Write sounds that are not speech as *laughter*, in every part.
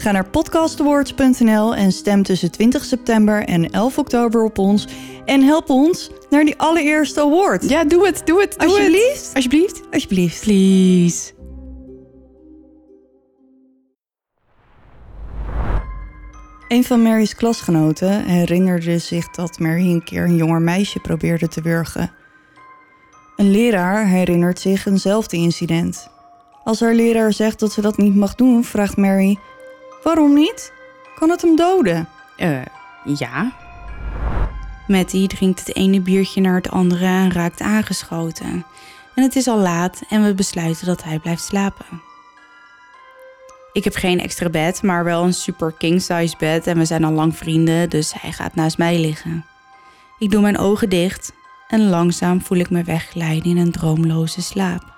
Ga naar podcastawards.nl en stem tussen 20 september en 11 oktober op ons. En help ons naar die allereerste award. Ja, doe het, doe het, doe Alsjeblieft. het. Alsjeblieft. Alsjeblieft. Please. Een van Mary's klasgenoten herinnerde zich dat Mary een keer een jonger meisje probeerde te wurgen. Een leraar herinnert zich eenzelfde incident. Als haar leraar zegt dat ze dat niet mag doen, vraagt Mary: Waarom niet? Kan het hem doden? Eh, ja. Matty drinkt het ene biertje naar het andere en raakt aangeschoten. En het is al laat en we besluiten dat hij blijft slapen. Ik heb geen extra bed, maar wel een super king-size bed en we zijn al lang vrienden, dus hij gaat naast mij liggen. Ik doe mijn ogen dicht en langzaam voel ik me wegglijden in een droomloze slaap.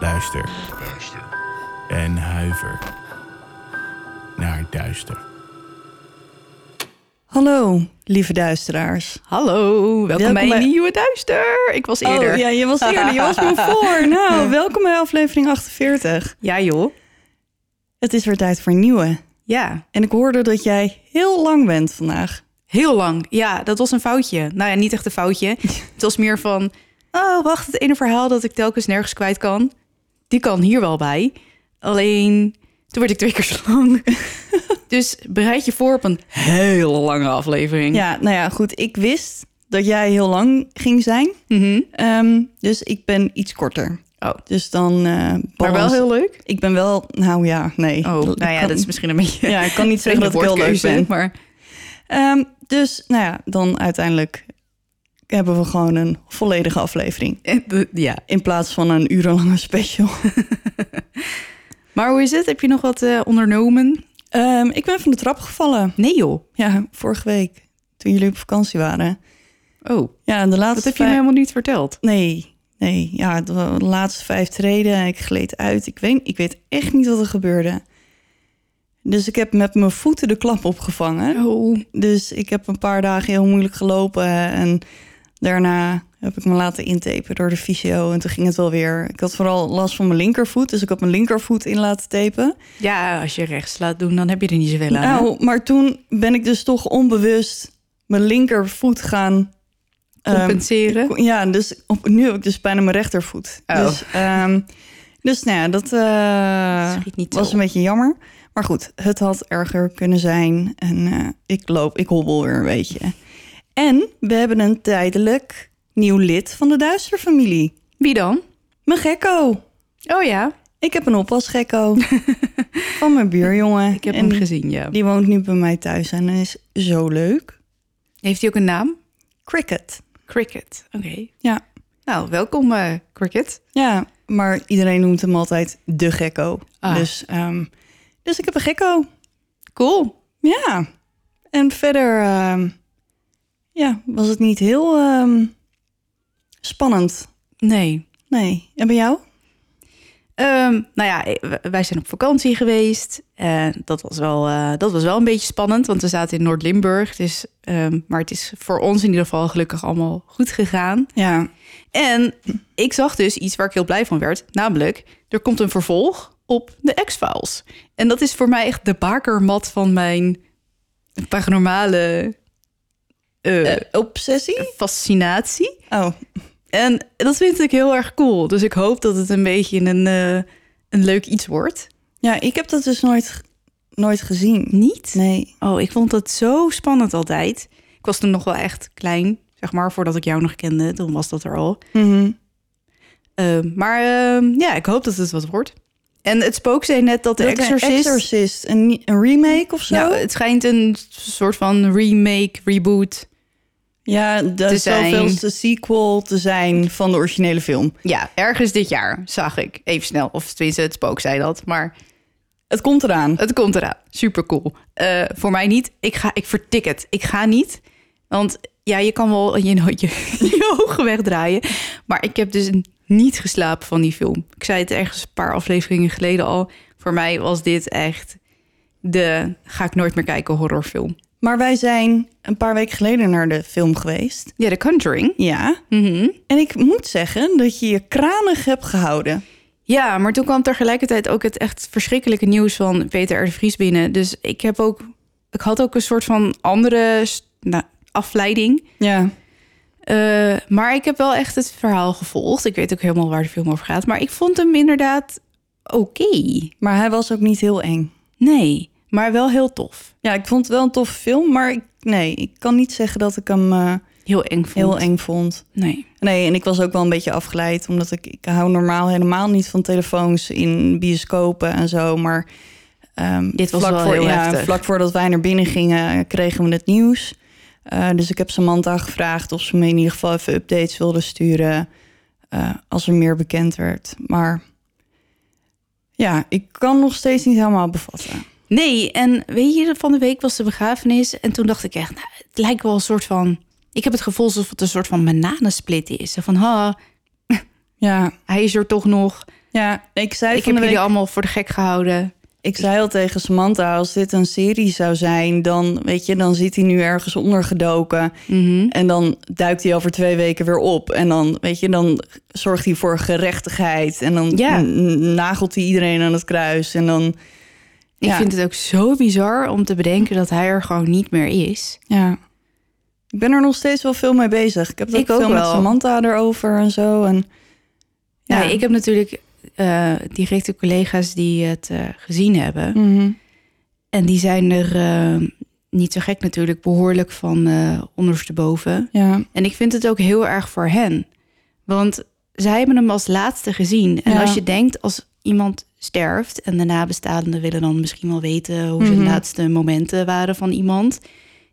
Luister. En huiver naar duister. Hallo, lieve duisteraars. Hallo, welkom, Welkom bij bij- een nieuwe duister. Ik was eerder. Oh ja, je was eerder, je was me *laughs* voor. Nou, welkom bij aflevering 48. ja joh. Het is weer tijd voor een nieuwe. Ja, En ik hoorde dat jij heel lang bent vandaag. Heel lang. Ja, dat was een foutje. Nou ja, niet echt een foutje. *laughs* Het was meer van... Oh, wacht, het ene verhaal dat ik telkens nergens kwijt kan... die kan hier wel bij. Alleen, toen werd ik twee keer zo lang. *laughs* dus bereid je voor op een hele lange aflevering. Ja, nou ja, goed. Ik wist dat jij heel lang ging zijn. Mhm. Ehm, dus ik ben iets korter. Oh, Dus dan... eh, maar wel heel leuk. Ik ben wel... Nou ja, nee. Oh, Dat nou ja, kan- dat is misschien een beetje... Ja, ik kan niet *laughs* zeggen dat ik heel leuk ben. Maar Ehm, dus, nou ja, dan uiteindelijk hebben we gewoon een volledige aflevering. Ja. In plaats van een urenlange special. *laughs* Maar hoe is het? Heb je nog wat eh, ondernomen? Ehm, ik ben van de trap gevallen. Nee joh. Ja, vorige week. Toen jullie op vakantie waren. Oh, Ja, de laatste dat heb je me helemaal niet verteld. Nee, nee. Ja, de laatste vijf treden. Ik gleed uit. Ik weet, ik weet echt niet wat er gebeurde. Dus ik heb met mijn voeten de klap opgevangen. Oh. Dus ik heb een paar dagen heel moeilijk gelopen. En daarna heb ik me laten intapen door de fysio. En toen ging het wel weer. Ik had vooral last van mijn linkervoet. Dus ik had mijn linkervoet in laten tapen. Ja, als je rechts laat doen, dan heb je er niet zoveel aan. hè? Nou, maar toen ben ik dus toch onbewust mijn linkervoet gaan... ehm, Compenseren. ja, dus op, nu heb ik dus bijna mijn rechtervoet. Oh. Dus, ehm, dus nou ja, dat eh, was een beetje jammer. Maar goed, het had erger kunnen zijn. En eh, ik loop, ik hobbel weer een beetje. En we hebben een tijdelijk nieuw lid van de Duisterfamilie. Wie dan? Mijn gekko. Oh ja, Ik heb een oppasgekko *laughs* van mijn buurjongen. ik heb en hem gezien, ja. Die woont nu bij mij thuis en hij is zo leuk. Heeft hij ook een naam? Cricket. Cricket. Oké. Ja. Nou, welkom eh, Cricket. Ja, maar iedereen noemt hem altijd de gekko. Ah. Dus, ehm, dus ik heb een gekko. Cool. Ja. En verder ehm, ja, was het niet heel ehm, spannend. Nee. Nee. En bij jou? Ehm, nou ja, eh, wij zijn op vakantie geweest. En dat was wel, eh, dat was wel een beetje spannend, want we zaten in Noord-Limburg. Dus, ehm, maar het is voor ons in ieder geval gelukkig allemaal goed gegaan. Ja. En ik zag dus iets waar ik heel blij van werd. Namelijk, er komt een vervolg op de X-Files. En dat is voor mij echt de bakermat van mijn paranormale eh, Eh, obsessie? fascinatie. Oh, En dat vind ik heel erg cool. Dus ik hoop dat het een beetje een, eh, een leuk iets wordt. ja, ik heb dat dus nooit, nooit gezien. Niet? Nee. Oh, ik vond het zo spannend altijd. Ik was toen nog wel echt klein, zeg maar, voordat ik jou nog kende. Toen was dat er al. Mhm. Eh, maar eh, ja, ik hoop dat het wat wordt. En het spook zei net dat de Dat Exorcist... Exorcist, een, een remake of zo? Ja, het schijnt een soort van remake, reboot. Ja, de te zijn. zoveelste sequel te zijn van de originele film. Ja, ergens dit jaar zag ik. Even snel. Of tenminste, het spook zei dat. Maar Het komt eraan. het komt eraan. Super cool. Eh, voor mij niet. Ik, ga, ik vertik het. Ik ga niet. Want ja, je kan wel je, je, *laughs* je ogen wegdraaien. Maar ik heb dus niet geslapen van die film. Ik zei het ergens een paar afleveringen geleden al. Voor mij was dit echt de ga ik nooit meer kijken horrorfilm. Maar wij zijn een paar weken geleden naar de film geweest. Ja, The Conjuring. Ja. Mhm. En ik moet zeggen dat je je kranig hebt gehouden. Ja, maar toen kwam tegelijkertijd ook het echt verschrikkelijke nieuws van Peter R. de Vries binnen. Dus ik heb ook, ik had ook een soort van andere nou, afleiding. Ja. Eh, maar ik heb wel echt het verhaal gevolgd. Ik weet ook helemaal waar de film over gaat. Maar ik vond hem inderdaad oké. Maar hij was ook niet heel eng. Nee, maar wel heel tof. Ja, ik vond het wel een toffe film, maar ik, nee, ik kan niet zeggen dat ik hem eh, Heel eng vond. heel eng vond. Nee. Nee, en ik was ook wel een beetje afgeleid, omdat ik, ik hou normaal helemaal niet van telefoons in bioscopen en zo. Maar ehm, Dit was vlak, wel voor, heel ja, heftig. vlak voordat wij naar binnen gingen, kregen we het nieuws. Eh, dus ik heb Samantha gevraagd of ze me in ieder geval even updates wilde sturen eh, als er meer bekend werd. Maar ja, ik kan nog steeds niet helemaal bevatten. Nee, en weet je, van de week was de begrafenis. En toen dacht ik echt, nou, het lijkt wel een soort van... Ik heb het gevoel alsof het een soort van bananensplit is. Van, ha, *laughs* Ja, hij is er toch nog. ja ik zei ik van heb de jullie week, allemaal voor de gek gehouden. ik zei al tegen Samantha, als dit een serie zou zijn, dan weet je, dan zit hij nu ergens ondergedoken. Mhm. En dan duikt hij over twee weken weer op. En dan, weet je, dan zorgt hij voor gerechtigheid. En dan Ja. nagelt hij iedereen aan het kruis. En dan, Ik Ja. vind het ook zo bizar om te bedenken dat hij er gewoon niet meer is. ja. Ik ben er nog steeds wel veel mee bezig. Ik heb Ik ook veel met wel. Samantha erover en zo. En, Ja. ik heb natuurlijk eh, directe collega's die het eh, gezien hebben. Mhm. En die zijn er eh, niet zo gek natuurlijk behoorlijk van ondersteboven. ja. En ik vind het ook heel erg voor hen. Want zij hebben hem als laatste gezien. En Ja. als je denkt, als iemand sterft... en de nabestaanden willen dan misschien wel weten... hoe zijn Mhm. laatste momenten waren van iemand...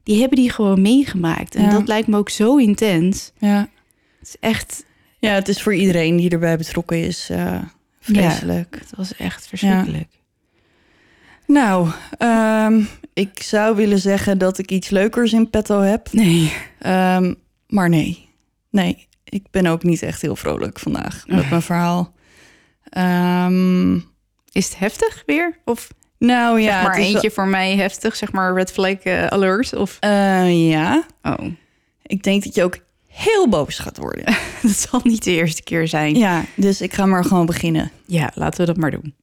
die hebben die gewoon meegemaakt. En Ja. dat lijkt me ook zo intens. Ja. Het is echt... ja, het is voor iedereen die erbij betrokken is eh, vreselijk. Het was echt verschrikkelijk. Nou, ehm, ik zou willen zeggen dat ik iets leukers in petto heb. Nee. Ehm, maar nee. Nee, ik ben ook niet echt heel vrolijk vandaag met mijn verhaal. Ehm, Is het heftig weer? Of nou ja, zeg maar eentje voor mij heftig? Zeg maar red flag eh, alert? Of... Eh, ja, Oh, ik denk dat je ook heel boos gaat worden. *laughs* dat zal niet de eerste keer zijn. ja, dus ik ga maar gewoon beginnen. Ja, laten we dat maar doen.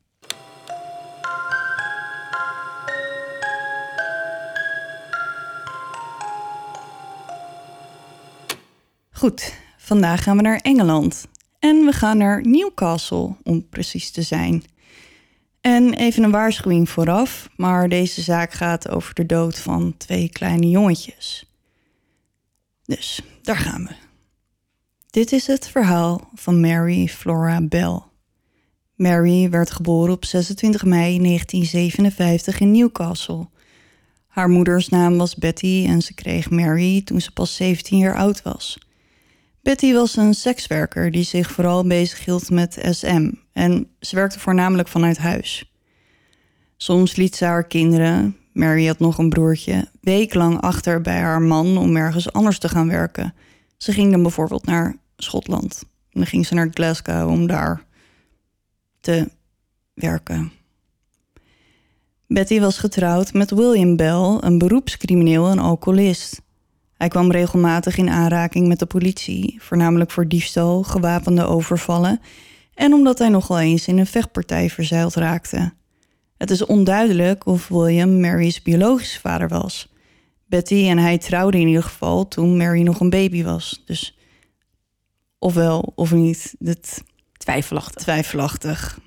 Goed, vandaag gaan we naar Engeland. En we gaan naar Newcastle, om precies te zijn. En even een waarschuwing vooraf, maar deze zaak gaat over de dood van twee kleine jongetjes. Dus, daar gaan we. Dit is het verhaal van Mary Flora Bell. Mary werd geboren op 26 mei 1957 in Newcastle. Haar moeders naam was Betty en ze kreeg Mary toen ze pas 17 jaar oud was. Betty was een sekswerker die zich vooral bezighield met SM en ze werkte voornamelijk vanuit huis. Soms liet ze haar kinderen, Mary had nog een broertje, weeklang achter bij haar man om ergens anders te gaan werken. Ze ging dan bijvoorbeeld naar Schotland. En dan ging ze naar Glasgow om daar te werken. Betty was getrouwd met William Bell, een beroepscrimineel en alcoholist. Hij kwam regelmatig in aanraking met de politie, voornamelijk voor diefstal, gewapende overvallen en omdat hij nogal eens in een vechtpartij verzeild raakte. Het is onduidelijk of William Mary's biologische vader was. Betty en hij trouwden in ieder geval toen Mary nog een baby was. Dus ofwel of niet, dit Twijfelachtig. twijfelachtig.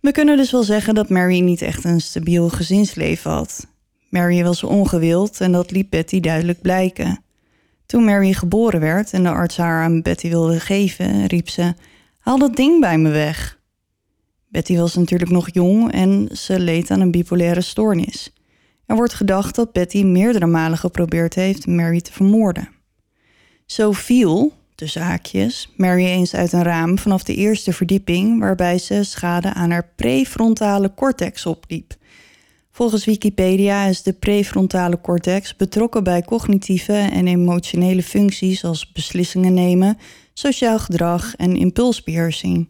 We kunnen dus wel zeggen dat Mary niet echt een stabiel gezinsleven had. Mary was ongewild en dat liet Betty duidelijk blijken. Toen Mary geboren werd en de arts haar aan Betty wilde geven, riep ze: Haal dat ding bij me weg. Betty was natuurlijk nog jong en ze leed aan een bipolaire stoornis. Er wordt gedacht dat Betty meerdere malen geprobeerd heeft Mary te vermoorden. Zo viel, tussen haakjes, Mary eens uit een raam vanaf de eerste verdieping, waarbij ze schade aan haar prefrontale cortex opliep. Volgens Wikipedia is de prefrontale cortex betrokken bij cognitieve en emotionele functies als beslissingen nemen, sociaal gedrag en impulsbeheersing.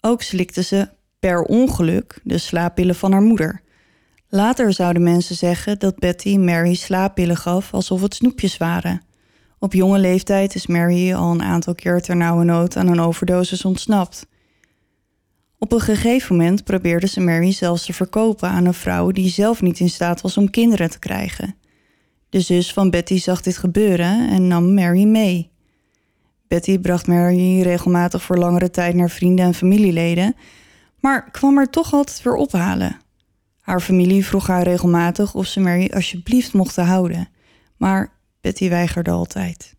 Ook slikte ze per ongeluk de slaappillen van haar moeder. Later zouden mensen zeggen dat Betty Mary slaappillen gaf alsof het snoepjes waren. Op jonge leeftijd is Mary al een aantal keer ternauwernood aan een overdosis ontsnapt. Op een gegeven moment probeerde ze Mary zelfs te verkopen aan een vrouw die zelf niet in staat was om kinderen te krijgen. De zus van Betty zag dit gebeuren en nam Mary mee. Betty bracht Mary regelmatig voor langere tijd naar vrienden en familieleden, maar kwam haar toch altijd weer ophalen. Haar familie vroeg haar regelmatig of ze Mary alsjeblieft mochten houden, maar Betty weigerde altijd.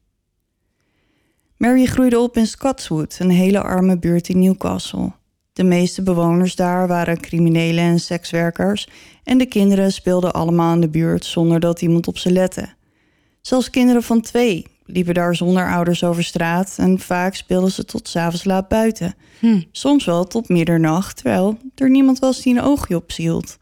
Mary groeide op in Scotswood, een hele arme buurt in Newcastle. De meeste bewoners daar waren criminelen en sekswerkers en de kinderen speelden allemaal in de buurt zonder dat iemand op ze lette. Zelfs kinderen van twee liepen daar zonder ouders over straat en vaak speelden ze tot 's avonds laat buiten. Hm. Soms wel tot middernacht, terwijl er niemand was die een oogje op ze hield.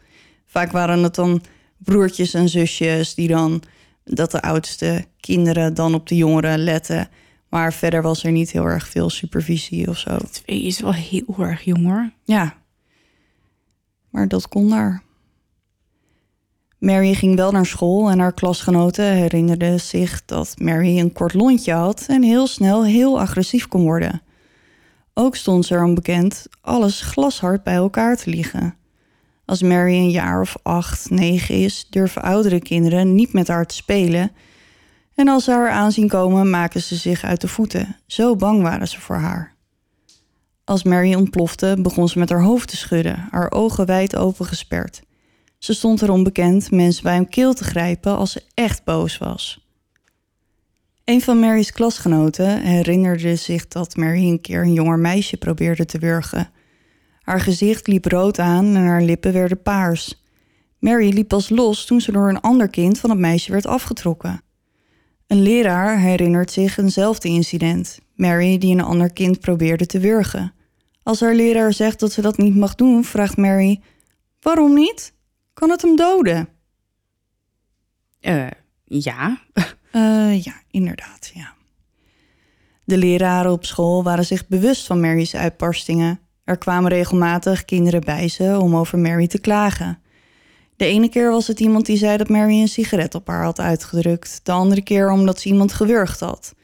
Vaak waren het dan broertjes en zusjes die dan dat de oudste kinderen dan op de jongeren letten. Maar verder was er niet heel erg veel supervisie of zo. Twee is wel heel erg jong hoor. Ja. Maar dat kon daar. Mary ging wel naar school en haar klasgenoten herinnerden zich dat Mary een kort lontje had en heel snel heel agressief kon worden. Ook stond ze erom bekend alles glashard bij elkaar te liggen. Als Mary een jaar of acht, negen is, durven oudere kinderen niet met haar te spelen. En als ze haar aanzien komen, maken ze zich uit de voeten. Zo bang waren ze voor haar. Als Mary ontplofte, begon ze met haar hoofd te schudden, haar ogen wijd open gesperd. Ze stond erom bekend mensen bij hun keel te grijpen als ze echt boos was. Een van Mary's klasgenoten herinnerde zich dat Mary een keer een jonger meisje probeerde te wurgen. Haar gezicht liep rood aan en haar lippen werden paars. Mary liep pas los toen ze door een ander kind van het meisje werd afgetrokken. Een leraar herinnert zich eenzelfde incident. Mary die een ander kind probeerde te wurgen. Als haar leraar zegt dat ze dat niet mag doen, vraagt Mary: Waarom niet? Kan het hem doden? Eh, ja. *laughs* Eh, ja, inderdaad, ja. De leraren op school waren zich bewust van Mary's uitbarstingen. Er kwamen regelmatig kinderen bij ze om over Mary te klagen. De ene keer was het iemand die zei dat Mary een sigaret op haar had uitgedrukt. De andere keer omdat ze iemand gewurgd had.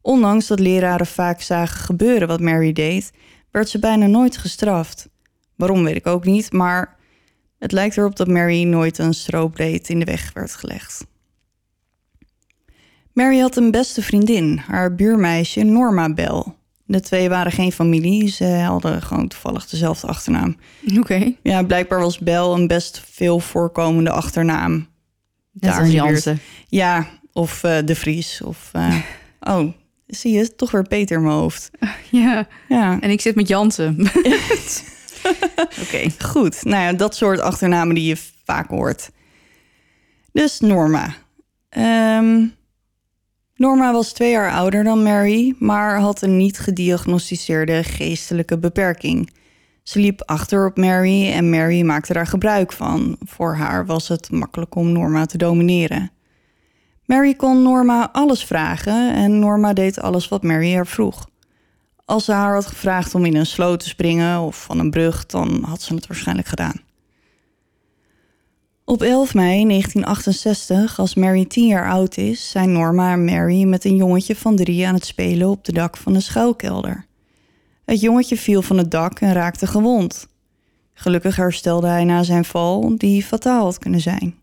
Ondanks dat leraren vaak zagen gebeuren wat Mary deed, werd ze bijna nooit gestraft. Waarom weet ik ook niet, maar het lijkt erop dat Mary nooit een strobreed in de weg werd gelegd. Mary had een beste vriendin, haar buurmeisje Norma Bell. De twee waren geen familie, ze hadden gewoon toevallig dezelfde achternaam. Oké. Ja, blijkbaar was Bell een best veel voorkomende achternaam. Daar als. Jansen. Ja, of eh, De Vries. Of, eh, *laughs* oh, zie je, toch weer Peter in mijn hoofd. *laughs* Ja. Ja, En ik zit met Jansen. *laughs* Oké. goed. Nou ja, dat soort achternamen die je vaak hoort. Dus Norma. Ehm, Norma was twee jaar ouder dan Mary, maar had een niet gediagnosticeerde geestelijke beperking. Ze liep achter op Mary en Mary maakte daar gebruik van. Voor haar was het makkelijk om Norma te domineren. Mary kon Norma alles vragen en Norma deed alles wat Mary haar vroeg. Als ze haar had gevraagd om in een sloot te springen of van een brug, dan had ze het waarschijnlijk gedaan. Op 11 mei 1968, als Mary 10 jaar oud is, zijn Norma en Mary met een jongetje van drie aan het spelen op de dak van een schuilkelder. Het jongetje viel van het dak en raakte gewond. Gelukkig herstelde hij na zijn val, die fataal had kunnen zijn.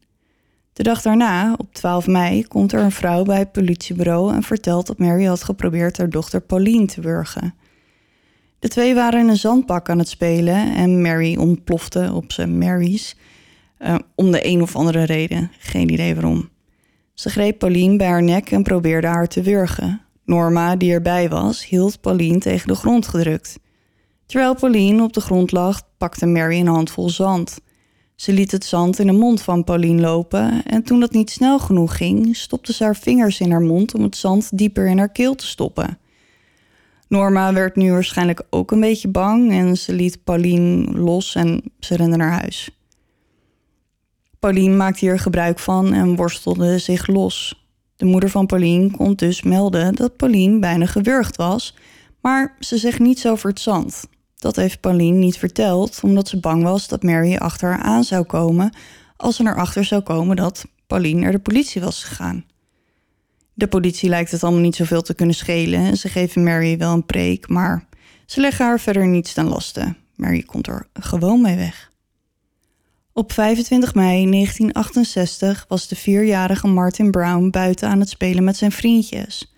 De dag daarna, op 12 mei, komt er een vrouw bij het politiebureau en vertelt dat Mary had geprobeerd haar dochter Pauline te wurgen. De twee waren in een zandbak aan het spelen en Mary ontplofte op zijn Mary's. Uh, om de een of andere reden, geen idee waarom. Ze greep Pauline bij haar nek en probeerde haar te wurgen. Norma, die erbij was, hield Pauline tegen de grond gedrukt. Terwijl Pauline op de grond lag, pakte Mary een handvol zand. Ze liet het zand in de mond van Pauline lopen en toen dat niet snel genoeg ging, stopte ze haar vingers in haar mond om het zand dieper in haar keel te stoppen. Norma werd nu waarschijnlijk ook een beetje bang en ze liet Pauline los en ze rende naar huis. Pauline maakte hier gebruik van en worstelde zich los. De moeder van Pauline kon dus melden dat Pauline bijna gewurgd was, maar ze zegt niets over het zand. Dat heeft Pauline niet verteld, omdat ze bang was dat Mary achter haar aan zou komen als ze erachter zou komen dat Pauline naar de politie was gegaan. De politie lijkt het allemaal niet zoveel te kunnen schelen. Ze geven Mary wel een preek, maar ze leggen haar verder niets ten laste. Mary komt er gewoon mee weg. Op 25 mei 1968 was de vierjarige Martin Brown buiten aan het spelen met zijn vriendjes.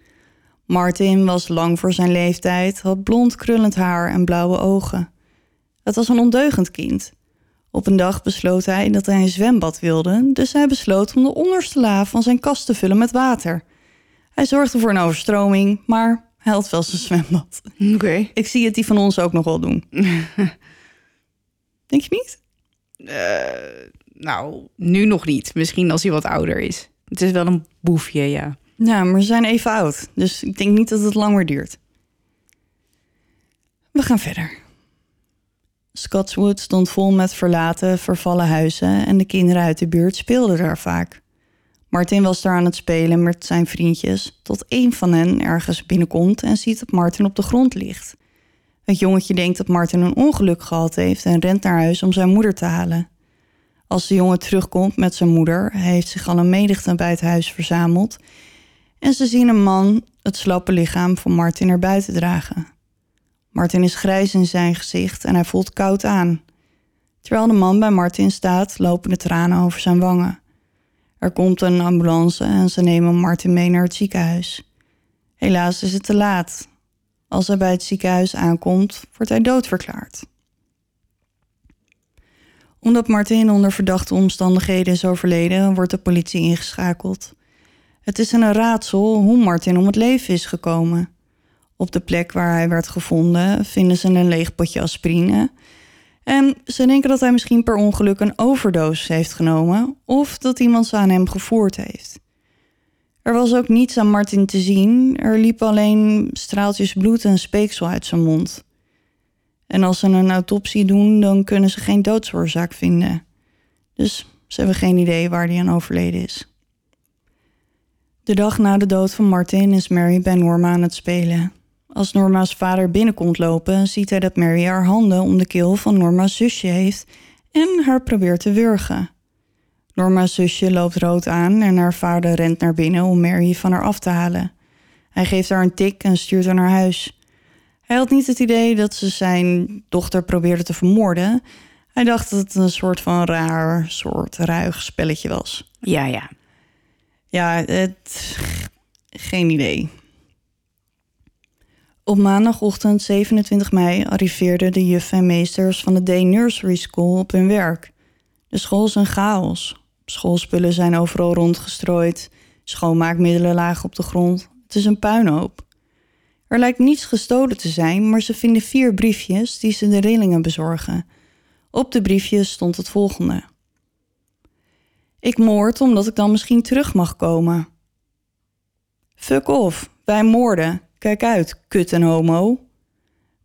Martin was lang voor zijn leeftijd, had blond krullend haar en blauwe ogen. Het was een ondeugend kind. Op een dag besloot hij dat hij een zwembad wilde, dus hij besloot om de onderste laag van zijn kast te vullen met water. Hij zorgde voor een overstroming, maar hij had wel zijn zwembad. Oké. Ik zie het die van ons ook nog wel doen. *laughs* Denk je niet? Uh, nou, nu nog niet. Misschien als hij wat ouder is. Het is wel een boefje, ja. Ja, maar ze zijn even oud. Dus ik denk niet dat het langer duurt. We gaan verder. Scotswood stond vol met verlaten, vervallen huizen en de kinderen uit de buurt speelden daar vaak. Martin was daar aan het spelen met zijn vriendjes, tot een van hen ergens binnenkomt en ziet dat Martin op de grond ligt. Het jongetje denkt dat Martin een ongeluk gehad heeft en rent naar huis om zijn moeder te halen. Als de jongen terugkomt met zijn moeder, heeft zich al een menigte bij het huis verzameld en ze zien een man het slappe lichaam van Martin naar buiten dragen. Martin is grijs in zijn gezicht en hij voelt koud aan. Terwijl de man bij Martin staat, lopen de tranen over zijn wangen. Er komt een ambulance en ze nemen Martin mee naar het ziekenhuis. Helaas is het te laat. Als hij bij het ziekenhuis aankomt, wordt hij doodverklaard. Omdat Martin onder verdachte omstandigheden is overleden, wordt de politie ingeschakeld. Het is een raadsel hoe Martin om het leven is gekomen. Op de plek waar hij werd gevonden vinden ze een leeg potje aspirine. En ze denken dat hij misschien per ongeluk een overdosis heeft genomen of dat iemand ze aan hem gevoerd heeft. Er was ook niets aan Martin te zien, er liepen alleen straaltjes bloed en speeksel uit zijn mond. En als ze een autopsie doen, dan kunnen ze geen doodsoorzaak vinden. Dus ze hebben geen idee waar hij aan overleden is. De dag na de dood van Martin is Mary bij Norma aan het spelen. Als Norma's vader binnenkomt lopen, ziet hij dat Mary haar handen om de keel van Norma's zusje heeft en haar probeert te wurgen. Norma's zusje loopt rood aan en haar vader rent naar binnen om Mary van haar af te halen. Hij geeft haar een tik en stuurt haar naar huis. Hij had niet het idee dat ze zijn dochter probeerde te vermoorden. Hij dacht dat het een soort van raar, soort ruig spelletje was. Ja, ja. Ja, het, geen idee. Op maandagochtend 27 mei arriveerden de juffen en meesters van de Day Nursery School op hun werk. De school is een chaos. Schoolspullen zijn overal rondgestrooid. Schoonmaakmiddelen lagen op de grond. Het is een puinhoop. Er lijkt niets gestolen te zijn, maar ze vinden vier briefjes die ze de rillingen bezorgen. Op de briefjes stond het volgende. Ik moord omdat ik dan misschien terug mag komen. Fuck off, wij moorden. Kijk uit, kut en homo.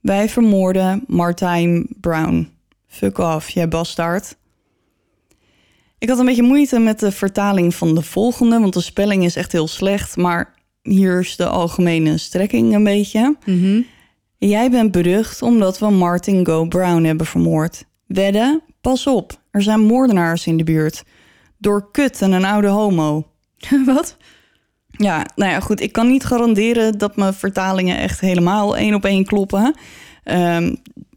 Wij vermoorden Martijn Brown. Fuck off, jij bastard. Ik had een beetje moeite met de vertaling van de volgende, want de spelling is echt heel slecht. Maar hier is de algemene strekking een beetje. Mhm. Jij bent berucht omdat we Martin Go Brown hebben vermoord. Wedden, pas op, er zijn moordenaars in de buurt. Door kut en een oude homo. *laughs* Wat? Ja, nou ja, goed. Ik kan niet garanderen dat mijn vertalingen echt helemaal één op één kloppen. Ehm,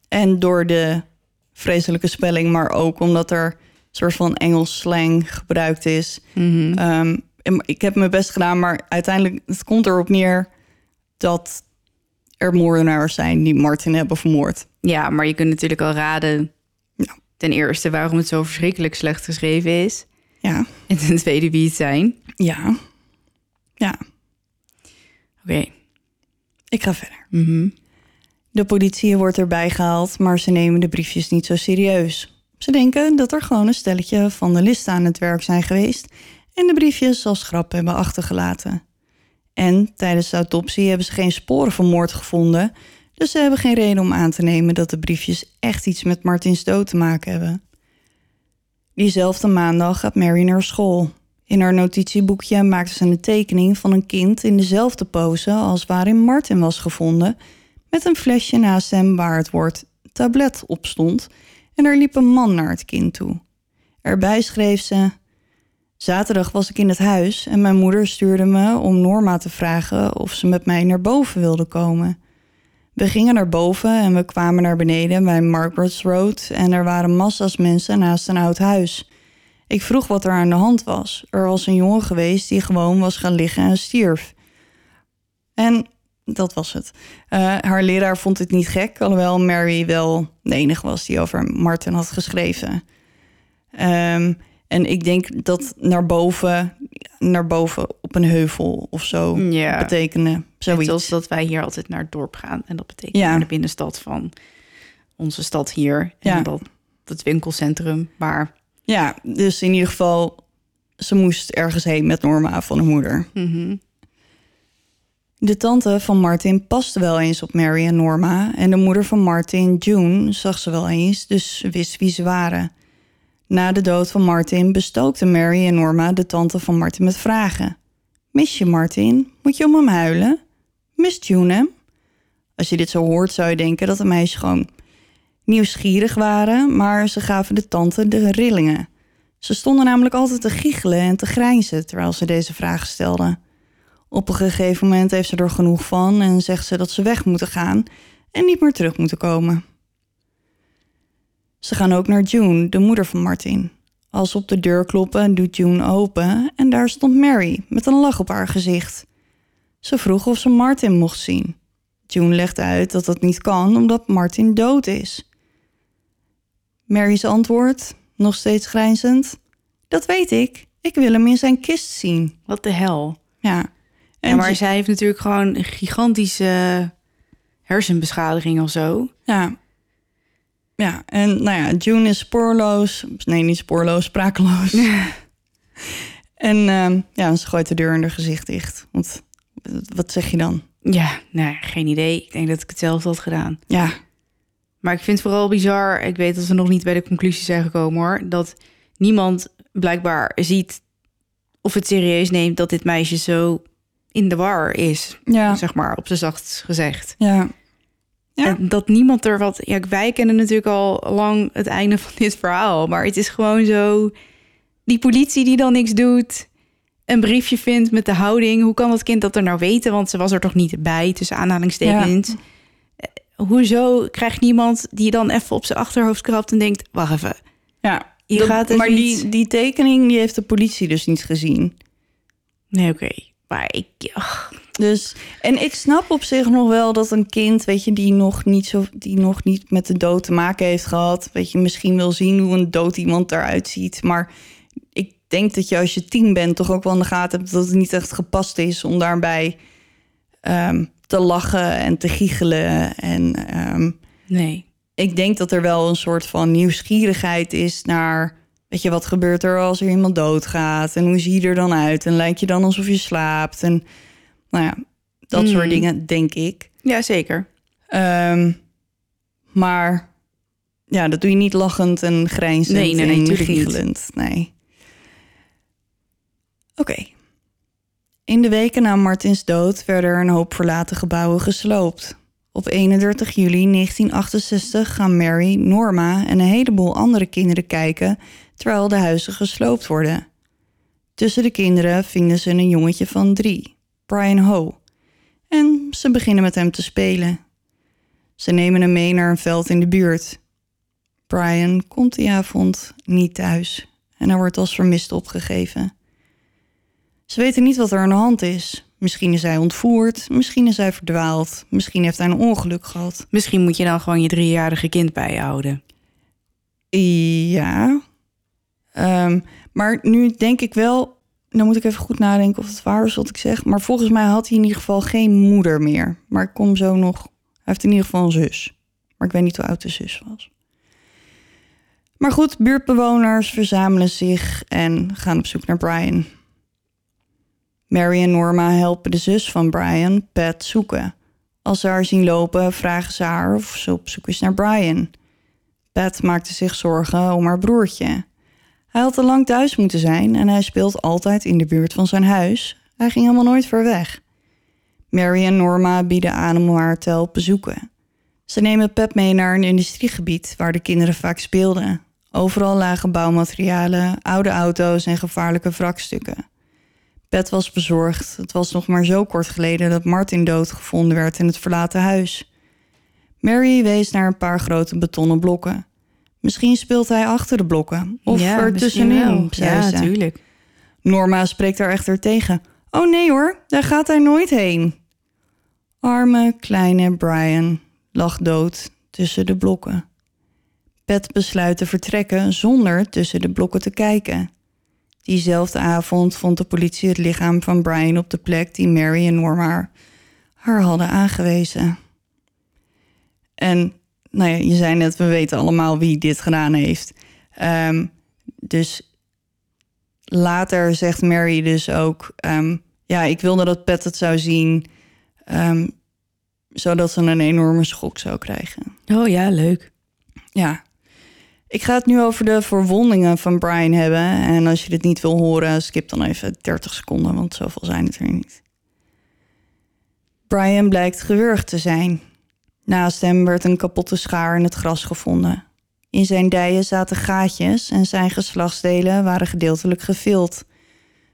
en door de vreselijke spelling, maar ook omdat er soort van Engels slang gebruikt is. Mhm. Ehm, en ik heb mijn best gedaan, maar uiteindelijk het komt erop neer dat er moordenaars zijn die Martin hebben vermoord. Ja, maar je kunt natuurlijk al raden. Ja. Ten eerste waarom het zo verschrikkelijk slecht geschreven is. Ja, En ten tweede wie het zijn. ja, ja. Oké. Ik ga verder. Mhm. De politie wordt erbij gehaald, maar ze nemen de briefjes niet zo serieus. Ze denken dat er gewoon een stelletje van de list aan het werk zijn geweest en de briefjes als grap hebben achtergelaten. En tijdens de autopsie hebben ze geen sporen van moord gevonden, dus ze hebben geen reden om aan te nemen dat de briefjes echt iets met Martins dood te maken hebben. Diezelfde maandag gaat Mary naar school. In haar notitieboekje maakte ze een tekening van een kind in dezelfde pose als waarin Martin was gevonden, met een flesje naast hem waar het woord tablet op stond er liep een man naar het kind toe. Erbij schreef ze: Zaterdag was ik in het huis en mijn moeder stuurde me om Norma te vragen of ze met mij naar boven wilde komen. We gingen naar boven en we kwamen naar beneden bij Margaret's Road en er waren massa's mensen naast een oud huis. Ik vroeg wat er aan de hand was. Er was een jongen geweest die gewoon was gaan liggen en stierf. En dat was het. Eh, haar leraar vond het niet gek, alhoewel Mary wel de enige was die over Martin had geschreven. Ehm, en ik denk dat naar boven, naar boven op een heuvel of zo Ja. Net zoiets. Zoals dat wij hier altijd naar het dorp gaan. En dat betekent Ja. naar de binnenstad van onze stad hier. En Ja. dat het winkelcentrum. Maar Ja, dus in ieder geval, ze moest ergens heen met Norma van de moeder. mhm. De tante van Martin paste wel eens op Mary en Norma. En de moeder van Martin, June, zag ze wel eens, dus wist wie ze waren. Na de dood van Martin bestookten Mary en Norma de tante van Martin met vragen. Mis je Martin? Moet je om hem huilen? Mist June hem? Als je dit zo hoort, zou je denken dat de meisjes gewoon nieuwsgierig waren, maar ze gaven de tante de rillingen. Ze stonden namelijk altijd te giechelen en te grijnzen terwijl ze deze vragen stelden. Op een gegeven moment heeft ze er genoeg van en zegt ze dat ze weg moeten gaan en niet meer terug moeten komen. Ze gaan ook naar June, de moeder van Martin. Als ze op de deur kloppen, doet June open en daar stond Mary met een lach op haar gezicht. Ze vroeg of ze Martin mocht zien. June legde uit dat dat niet kan omdat Martin dood is. Mary's antwoord, nog steeds grijnzend: Dat weet ik. Ik wil hem in zijn kist zien. wat de hel. Ja. Ja, maar zij heeft natuurlijk gewoon een gigantische hersenbeschadiging of zo. Ja. Ja, en nou ja, June is spoorloos. Nee, niet spoorloos, sprakeloos. *laughs* en ehm, ja, ze gooit de deur in haar gezicht dicht. Want wat zeg je dan? Ja, nee, geen idee. Ik denk dat ik hetzelfde had gedaan. Ja, Maar ik vind het vooral bizar. Ik weet dat we nog niet bij de conclusie zijn gekomen hoor. Dat niemand blijkbaar ziet of het serieus neemt dat dit meisje zo in de war is. ja, Zeg maar, op z'n zachtst gezegd. ja. Ja. En dat niemand er wat... Ja, wij kennen natuurlijk al lang het einde van dit verhaal. Maar het is gewoon zo... Die politie die dan niks doet... Een briefje vindt met de houding. Hoe kan dat kind dat er nou weten? Want ze was er toch niet bij, tussen aanhalingstekens. Eh, Hoezo krijgt niemand die dan even op zijn achterhoofd krabt en denkt... Wacht even, ja. Je gaat maar niet- die, die tekening die heeft de politie dus niet gezien. nee oké. Maar ik... Dus, en ik snap op zich nog wel dat een kind, weet je, die nog niet zo, die nog niet met de dood te maken heeft gehad, weet je, misschien wil zien hoe een dood iemand eruit ziet. Maar ik denk dat je als je tien bent toch ook wel in de gaten hebt dat het niet echt gepast is om daarbij ehm, te lachen en te giechelen. En ehm, nee. ik denk dat er wel een soort van nieuwsgierigheid is naar, weet je, wat gebeurt er als er iemand doodgaat en hoe zie je er dan uit en lijkt je dan alsof je slaapt en nou ja, dat soort Mhm. dingen denk ik. Ja, zeker. Ehm, maar ja, dat doe je niet lachend en grijnzend Nee, nee, nee, en giechelend. Nee. Oké. In de weken na Martins dood werden er een hoop verlaten gebouwen gesloopt. Op 31 juli 1968 gaan Mary, Norma en een heleboel andere kinderen kijken terwijl de huizen gesloopt worden. Tussen de kinderen vinden ze een jongetje van drie, Brian Ho. En ze beginnen met hem te spelen. Ze nemen hem mee naar een veld in de buurt. Brian komt die avond niet thuis en hij wordt als vermist opgegeven. Ze weten niet wat er aan de hand is. Misschien is hij ontvoerd, misschien is hij verdwaald, misschien heeft hij een ongeluk gehad. Misschien moet je dan gewoon je driejarige kind bijhouden. Ja. Ehm, maar nu denk ik wel, dan moet ik even goed nadenken of het waar is wat ik zeg. Maar volgens mij had hij in ieder geval geen moeder meer. Maar ik kom zo nog. Hij heeft in ieder geval een zus. Maar ik weet niet hoe oud de zus was. Maar goed, buurtbewoners verzamelen zich en gaan op zoek naar Brian. Mary en Norma helpen de zus van Brian, Pat, zoeken. Als ze haar zien lopen, vragen ze haar of ze op zoek is naar Brian. Pat maakte zich zorgen om haar broertje. Hij had te lang thuis moeten zijn en hij speelt altijd in de buurt van zijn huis. Hij ging helemaal nooit ver weg. Mary en Norma bieden aan om haar te helpen zoeken. Ze nemen Pep mee naar een industriegebied waar de kinderen vaak speelden. Overal lagen bouwmaterialen, oude auto's en gevaarlijke wrakstukken. Pet was bezorgd. Het was nog maar zo kort geleden dat Martin doodgevonden werd in het verlaten huis. Mary wees naar een paar grote betonnen blokken. Misschien speelt hij achter de blokken. Of Ja, er misschien tussenin, wel. zei Ja, ze. natuurlijk. Norma spreekt daar echter tegen. Oh nee hoor, daar gaat hij nooit heen. Arme kleine Brian lag dood tussen de blokken. Pet besluit te vertrekken zonder tussen de blokken te kijken. Diezelfde avond vond de politie het lichaam van Brian op de plek die Mary en Norma haar hadden aangewezen. En nou ja, je zei net, we weten allemaal wie dit gedaan heeft. Ehm, dus later zegt Mary dus ook... ehm, ja, ik wilde dat Pet het zou zien... ehm, zodat ze een enorme schok zou krijgen. Oh ja, leuk. Ja. Ik ga het nu over de verwondingen van Brian hebben. En als je dit niet wil horen, skip dan even 30 seconden, want zoveel zijn het er niet. Brian blijkt gewurgd te zijn. Naast hem werd een kapotte schaar in het gras gevonden. In zijn dijen zaten gaatjes en zijn geslachtsdelen waren gedeeltelijk gevild.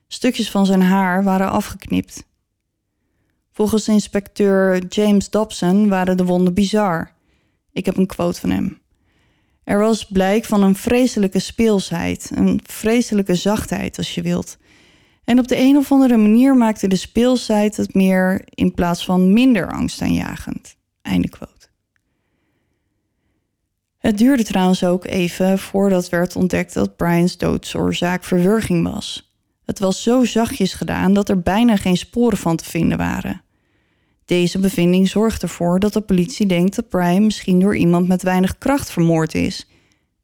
Stukjes van zijn haar waren afgeknipt. Volgens inspecteur James Dobson waren de wonden bizar. Ik heb een quote van hem. Er was blijk van een vreselijke speelsheid, een vreselijke zachtheid als je wilt. En op de een of andere manier maakte de speelsheid het meer in plaats van minder angstaanjagend. Quote. Het duurde trouwens ook even voordat werd ontdekt dat Brian's doodsoorzaak verwurging was. Het was zo zachtjes gedaan dat er bijna geen sporen van te vinden waren. Deze bevinding zorgt ervoor dat de politie denkt dat Brian misschien door iemand met weinig kracht vermoord is.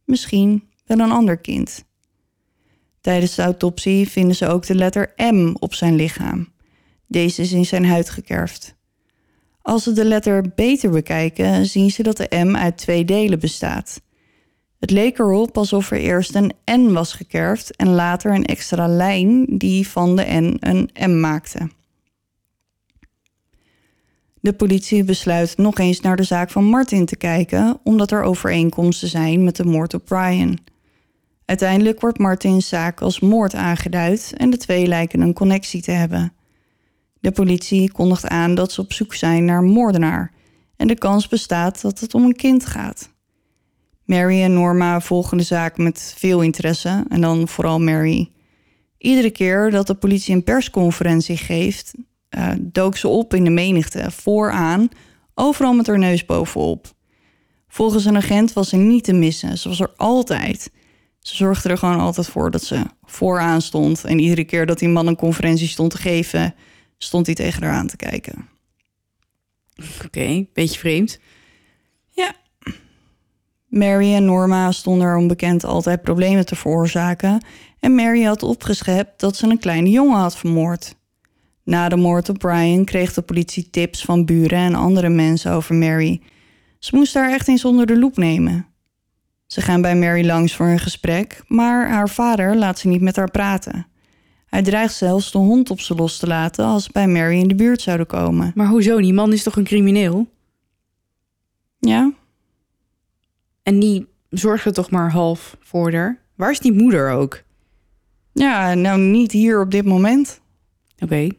Misschien wel een ander kind. Tijdens de autopsie vinden ze ook de letter M op zijn lichaam. Deze is in zijn huid gekerfd. Als ze de letter beter bekijken, zien ze dat de M uit twee delen bestaat. Het leek erop alsof er eerst een N was gekerfd en later een extra lijn die van de N een M maakte. De politie besluit nog eens naar de zaak van Martin te kijken, omdat er overeenkomsten zijn met de moord op Brian. Uiteindelijk wordt Martins zaak als moord aangeduid en de twee lijken een connectie te hebben. De politie kondigt aan dat ze op zoek zijn naar een moordenaar en de kans bestaat dat het om een kind gaat. Mary en Norma volgen de zaak met veel interesse en dan vooral Mary. Iedere keer dat de politie een persconferentie geeft, uh, dook ze op in de menigte, vooraan, overal met haar neus bovenop. Volgens een agent was ze niet te missen, ze was er altijd. Ze zorgde er gewoon altijd voor dat ze vooraan stond. En iedere keer dat die man een conferentie stond te geven, stond hij tegen haar aan te kijken. Oké, beetje vreemd. Ja. Mary en Norma stonden er onbekend altijd problemen te veroorzaken. En Mary had opgeschept dat ze een kleine jongen had vermoord. Na de moord op Brian kreeg de politie tips van buren en andere mensen over Mary. Ze moest haar echt eens onder de loep nemen. Ze gaan bij Mary langs voor een gesprek, maar haar vader laat ze niet met haar praten. Hij dreigt zelfs de hond op ze los te laten als ze bij Mary in de buurt zouden komen. Maar hoezo? Die man is toch een crimineel? Ja, En die zorgt er toch maar half voor haar? Waar is die moeder ook? ja nou niet hier op dit moment. Oké.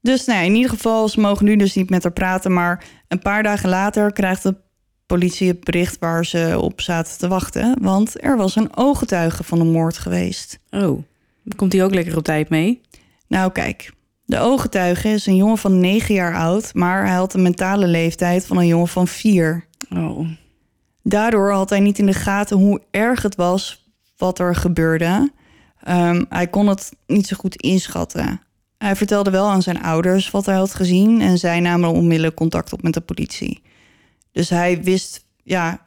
Dus nee, in ieder geval, ze mogen nu dus niet met haar praten. Maar een paar dagen later krijgt de politie het bericht waar ze op zaten te wachten, want er was een ooggetuige van de moord geweest. Oh, komt hij ook lekker op tijd mee? Nou, kijk. De ooggetuige is een jongen van 9 jaar oud, maar hij had een mentale leeftijd van een jongen van 4. Oh, Daardoor had hij niet in de gaten hoe erg het was wat er gebeurde. Ehm, hij kon het niet zo goed inschatten. Hij vertelde wel aan zijn ouders wat hij had gezien en zij namen onmiddellijk contact op met de politie. Dus hij wist, ja,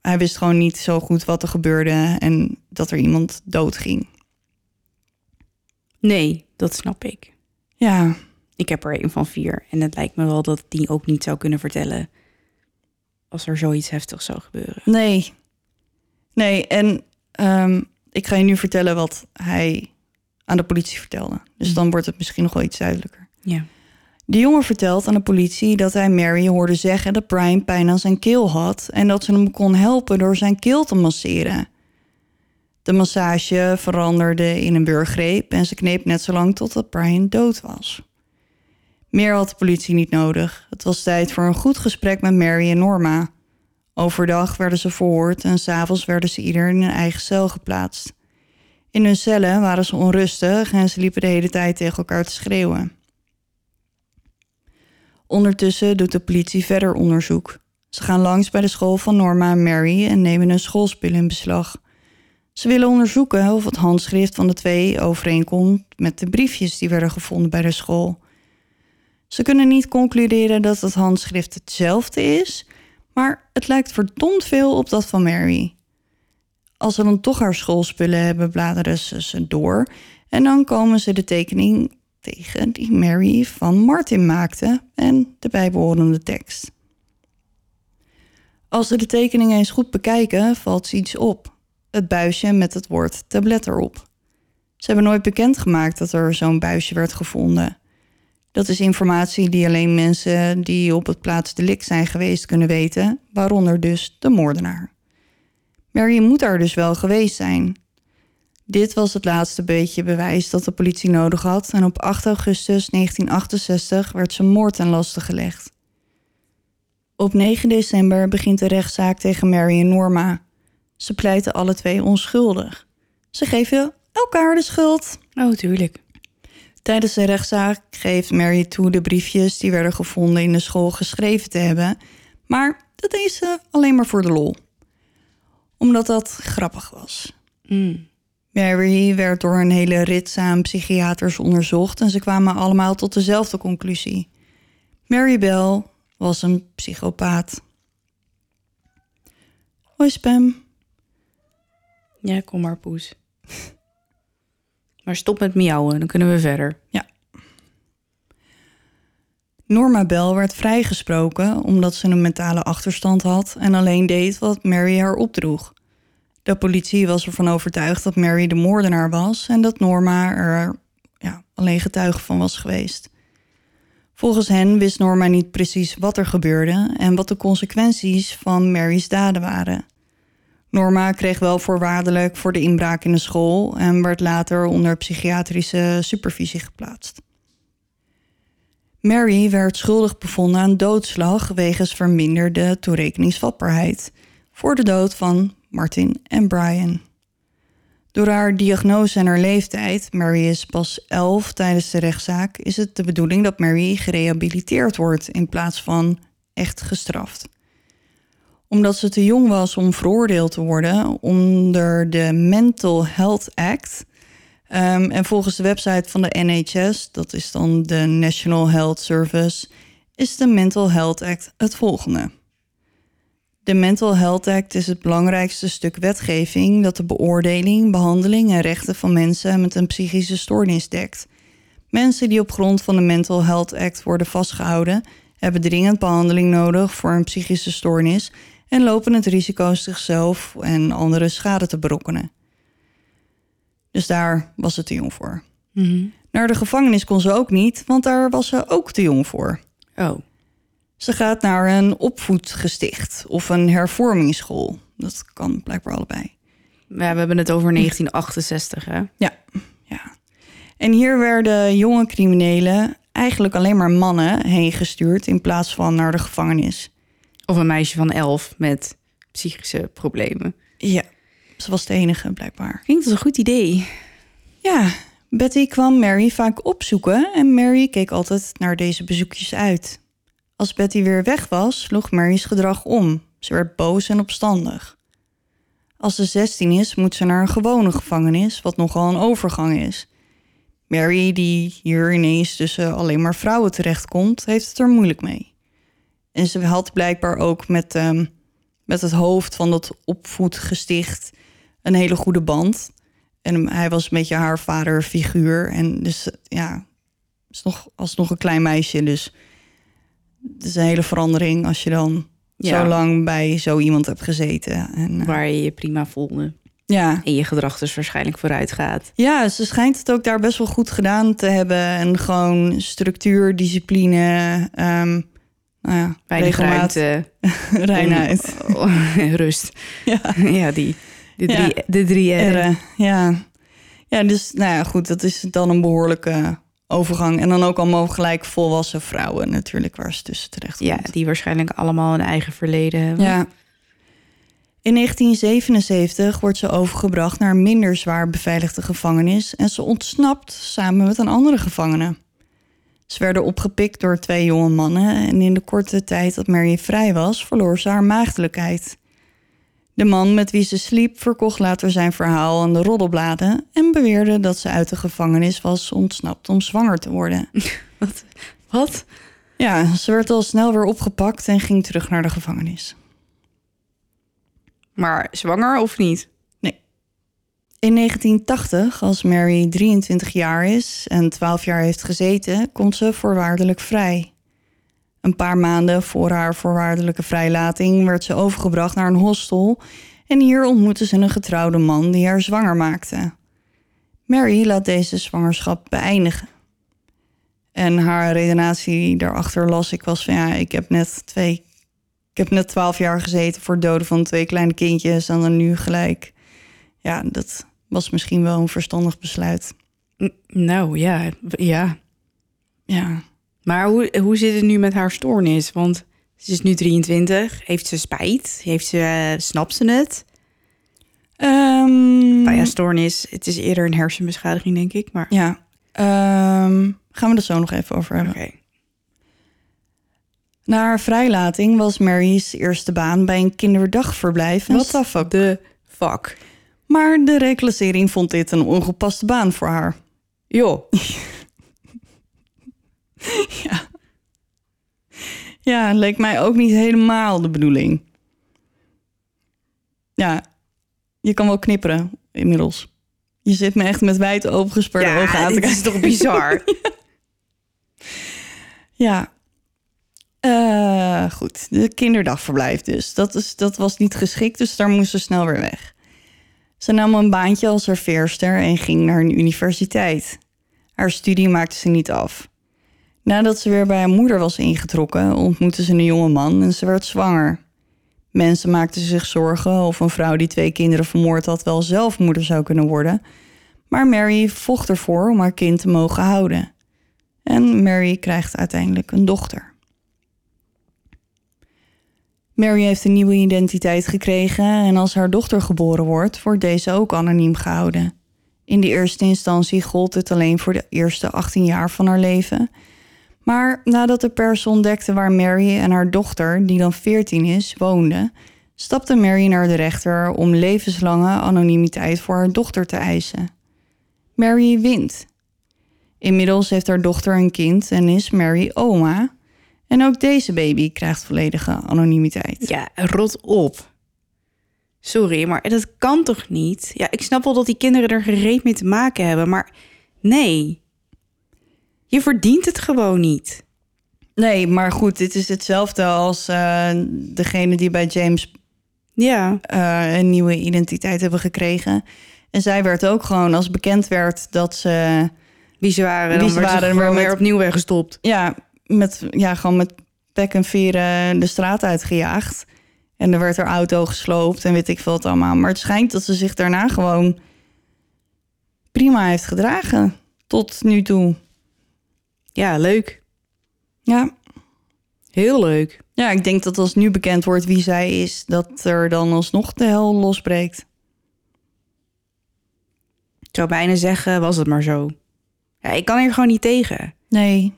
hij wist gewoon niet zo goed wat er gebeurde en dat er iemand doodging. Nee, dat snap ik. Ja, Ik heb er een van vier en het lijkt me wel dat die ook niet zou kunnen vertellen als er zoiets heftigs zou gebeuren. Nee. Nee, en ehm, ik ga je nu vertellen wat hij aan de politie vertelde. Dus dan wordt het misschien nog wel iets duidelijker. Ja. De jongen vertelt aan de politie dat hij Mary hoorde zeggen dat Brian pijn aan zijn keel had en dat ze hem kon helpen door zijn keel te masseren. De massage veranderde in een burggreep en ze kneep net zo lang totdat Brian dood was. Meer had de politie niet nodig. Het was tijd voor een goed gesprek met Mary en Norma. Overdag werden ze verhoord en s'avonds werden ze ieder in een eigen cel geplaatst. In hun cellen waren ze onrustig en ze liepen de hele tijd tegen elkaar te schreeuwen. Ondertussen doet de politie verder onderzoek. Ze gaan langs bij de school van Norma en Mary en nemen hun schoolspullen in beslag. Ze willen onderzoeken of het handschrift van de twee overeenkomt met de briefjes die werden gevonden bij de school. Ze kunnen niet concluderen dat het handschrift hetzelfde is, maar het lijkt verdomd veel op dat van Mary. Als ze dan toch haar schoolspullen hebben, bladeren ze ze door en dan komen ze de tekening tegen die Mary van Martin maakte en de bijbehorende tekst. Als ze de tekening eens goed bekijken, valt ze iets op. Het buisje met het woord tablet erop. Ze hebben nooit bekendgemaakt dat er zo'n buisje werd gevonden. Dat is informatie die alleen mensen die op het plaatsdelict zijn geweest kunnen weten, waaronder dus de moordenaar. Mary moet daar dus wel geweest zijn. Dit was het laatste beetje bewijs dat de politie nodig had en op 8 augustus 1968 werd ze moord ten laste gelegd. Op 9 december begint de rechtszaak tegen Mary en Norma. Ze pleiten alle twee onschuldig. Ze geven elkaar de schuld. Oh, tuurlijk. Tijdens de rechtszaak geeft Mary toe de briefjes die werden gevonden in de school geschreven te hebben, maar dat deed ze alleen maar voor de lol. Omdat dat grappig was. Mm. Mary werd door een hele rits aan psychiaters onderzocht en ze kwamen allemaal tot dezelfde conclusie. Mary Bell was een psychopaat. Hoi Spam. Ja, kom maar, poes. Maar stop met miauwen, dan kunnen we verder. Norma Bell werd vrijgesproken omdat ze een mentale achterstand had en alleen deed wat Mary haar opdroeg. De politie was ervan overtuigd dat Mary de moordenaar was en dat Norma er ja, alleen getuige van was geweest. Volgens hen wist Norma niet precies wat er gebeurde en wat de consequenties van Mary's daden waren. Norma kreeg wel voorwaardelijk voor de inbraak in de school en werd later onder psychiatrische supervisie geplaatst. Mary werd schuldig bevonden aan doodslag wegens verminderde toerekeningsvatbaarheid voor de dood van Martin en Brian. Door haar diagnose en haar leeftijd, Mary is pas 11 tijdens de rechtszaak, is het de bedoeling dat Mary gerehabiliteerd wordt in plaats van echt gestraft. Omdat ze te jong was om veroordeeld te worden onder de Mental Health Act, Um, en volgens de website van de NHS, dat is dan de National Health Service, is de Mental Health Act het volgende. De Mental Health Act is het belangrijkste stuk wetgeving dat de beoordeling, behandeling en rechten van mensen met een psychische stoornis dekt. Mensen die op grond van de Mental Health Act worden vastgehouden, hebben dringend behandeling nodig voor een psychische stoornis en lopen het risico zichzelf en anderen schade te berokkenen. Dus daar was ze te jong voor. Mhm. Naar de gevangenis kon ze ook niet, want daar was ze ook te jong voor. Oh, Ze gaat naar een opvoedgesticht of een hervormingsschool. Dat kan blijkbaar allebei. ja, we hebben het over 1968, hè? Ja, ja. En hier werden jonge criminelen, eigenlijk alleen maar mannen, heen gestuurd in plaats van naar de gevangenis. Of een meisje van elf met psychische problemen. Ja, ze was de enige blijkbaar. Klinkt als een goed idee. Ja, Betty kwam Mary vaak opzoeken en Mary keek altijd naar deze bezoekjes uit. Als Betty weer weg was, sloeg Mary's gedrag om. Ze werd boos en opstandig. Als ze 16 is, moet ze naar een gewone gevangenis, wat nogal een overgang is. Mary, die hier ineens tussen alleen maar vrouwen terechtkomt, heeft het er moeilijk mee. En ze had blijkbaar ook met, ehm, met het hoofd van dat opvoedgesticht een hele goede band. En hij was een beetje haar vaderfiguur. En dus ja, is nog alsnog een klein meisje. Dus het is een hele verandering als je dan Ja. zo lang bij zo iemand hebt gezeten. En, eh, Waar je je prima voelde. ja. En je gedrag dus waarschijnlijk vooruit gaat. ja, ze schijnt het ook daar best wel goed gedaan te hebben. En gewoon structuur, discipline, ehm nou ja, Weinig ruimte. *laughs* reinheid. *laughs* rust. Ja. *laughs* Ja, die. De Ja. drie, de drie R'en. Ja. Ja, dus nou ja, goed, dat is dan een behoorlijke overgang. En dan ook allemaal gelijk volwassen vrouwen natuurlijk, waar ze tussen terecht Ja, die waarschijnlijk allemaal een eigen verleden hebben. Ja. In 1977 wordt ze overgebracht naar een minder zwaar beveiligde gevangenis en ze ontsnapt samen met een andere gevangene. Ze werden opgepikt door twee jonge mannen en in de korte tijd dat Mary vrij was, verloor ze haar maagdelijkheid. De man met wie ze sliep verkocht later zijn verhaal aan de roddelbladen en beweerde dat ze uit de gevangenis was ontsnapt om zwanger te worden. *laughs* Wat? Wat? Ja, ze werd al snel weer opgepakt en ging terug naar de gevangenis. Maar zwanger of niet? In 1980, als Mary 23 jaar is en 12 jaar heeft gezeten, komt ze voorwaardelijk vrij. Een paar maanden voor haar voorwaardelijke vrijlating werd ze overgebracht naar een hostel en hier ontmoette ze een getrouwde man die haar zwanger maakte. Mary laat deze zwangerschap beëindigen. En haar redenatie daarachter las ik was van ja, ik heb net twee, ik heb net 12 jaar gezeten voor het doden van twee kleine kindjes en dan nu gelijk ja, dat was misschien wel een verstandig besluit. N- Nou ja, ja. Ja. Maar hoe, hoe zit het nu met haar stoornis? Want ze is nu 23. Heeft ze spijt? Heeft ze, eh, snapt ze het? Ehm, Nou ja, stoornis. Het is eerder een hersenbeschadiging, denk ik. Maar ja. Ehm, gaan we er zo nog even over hebben. oké. Na haar vrijlating was Mary's eerste baan bij een kinderdagverblijf in Wat de fuck? Maar de reclassering vond dit een ongepaste baan voor haar. Joh, *laughs* Ja, leek mij ook niet helemaal de bedoeling. Ja, je kan wel knipperen inmiddels. Je zit me echt met wijd opengesperde ogen aan te kijken. is toch bizar? *laughs* Ja. Eh, goed, de kinderdagverblijf dus. Dat, is, dat was niet geschikt, dus daar moest ze snel weer weg. Ze nam een baantje als serveerster en ging naar een universiteit. Haar studie maakte ze niet af. Nadat ze weer bij haar moeder was ingetrokken, ontmoette ze een jonge man en ze werd zwanger. Mensen maakten zich zorgen of een vrouw die twee kinderen vermoord had wel zelf moeder zou kunnen worden. Maar Mary vocht ervoor om haar kind te mogen houden. En Mary krijgt uiteindelijk een dochter. Mary heeft een nieuwe identiteit gekregen en als haar dochter geboren wordt, wordt deze ook anoniem gehouden. In de eerste instantie gold dit alleen voor de eerste 18 jaar van haar leven. Maar nadat de pers ontdekte waar Mary en haar dochter, die dan 14 is, woonden, stapte Mary naar de rechter om levenslange anonimiteit voor haar dochter te eisen. Mary wint. Inmiddels heeft haar dochter een kind en is Mary oma. En ook deze baby krijgt volledige anonimiteit. ja, rot op. Sorry, maar dat kan toch niet? Ja, ik snap wel dat die kinderen er gereed mee te maken hebben, maar nee. Je verdient het gewoon niet. Nee, maar goed, dit is hetzelfde als eh, degene die bij James Ja, eh, een nieuwe identiteit hebben gekregen. En zij werd ook gewoon, als bekend werd dat ze wie ze waren, Wie dan werd ze waren, maar met- weer opnieuw weggestopt. ja, met, ja, gewoon met pek en veren de straat uitgejaagd. En er werd haar auto gesloopt en weet ik veel wat allemaal. Maar het schijnt dat ze zich daarna gewoon prima heeft gedragen. Tot nu toe. Ja, leuk. Ja, Heel leuk. Ja, ik denk dat als nu bekend wordt wie zij is, dat er dan alsnog de hel losbreekt. Ik zou bijna zeggen, was het maar zo. Ja, ik kan hier gewoon niet tegen. Nee.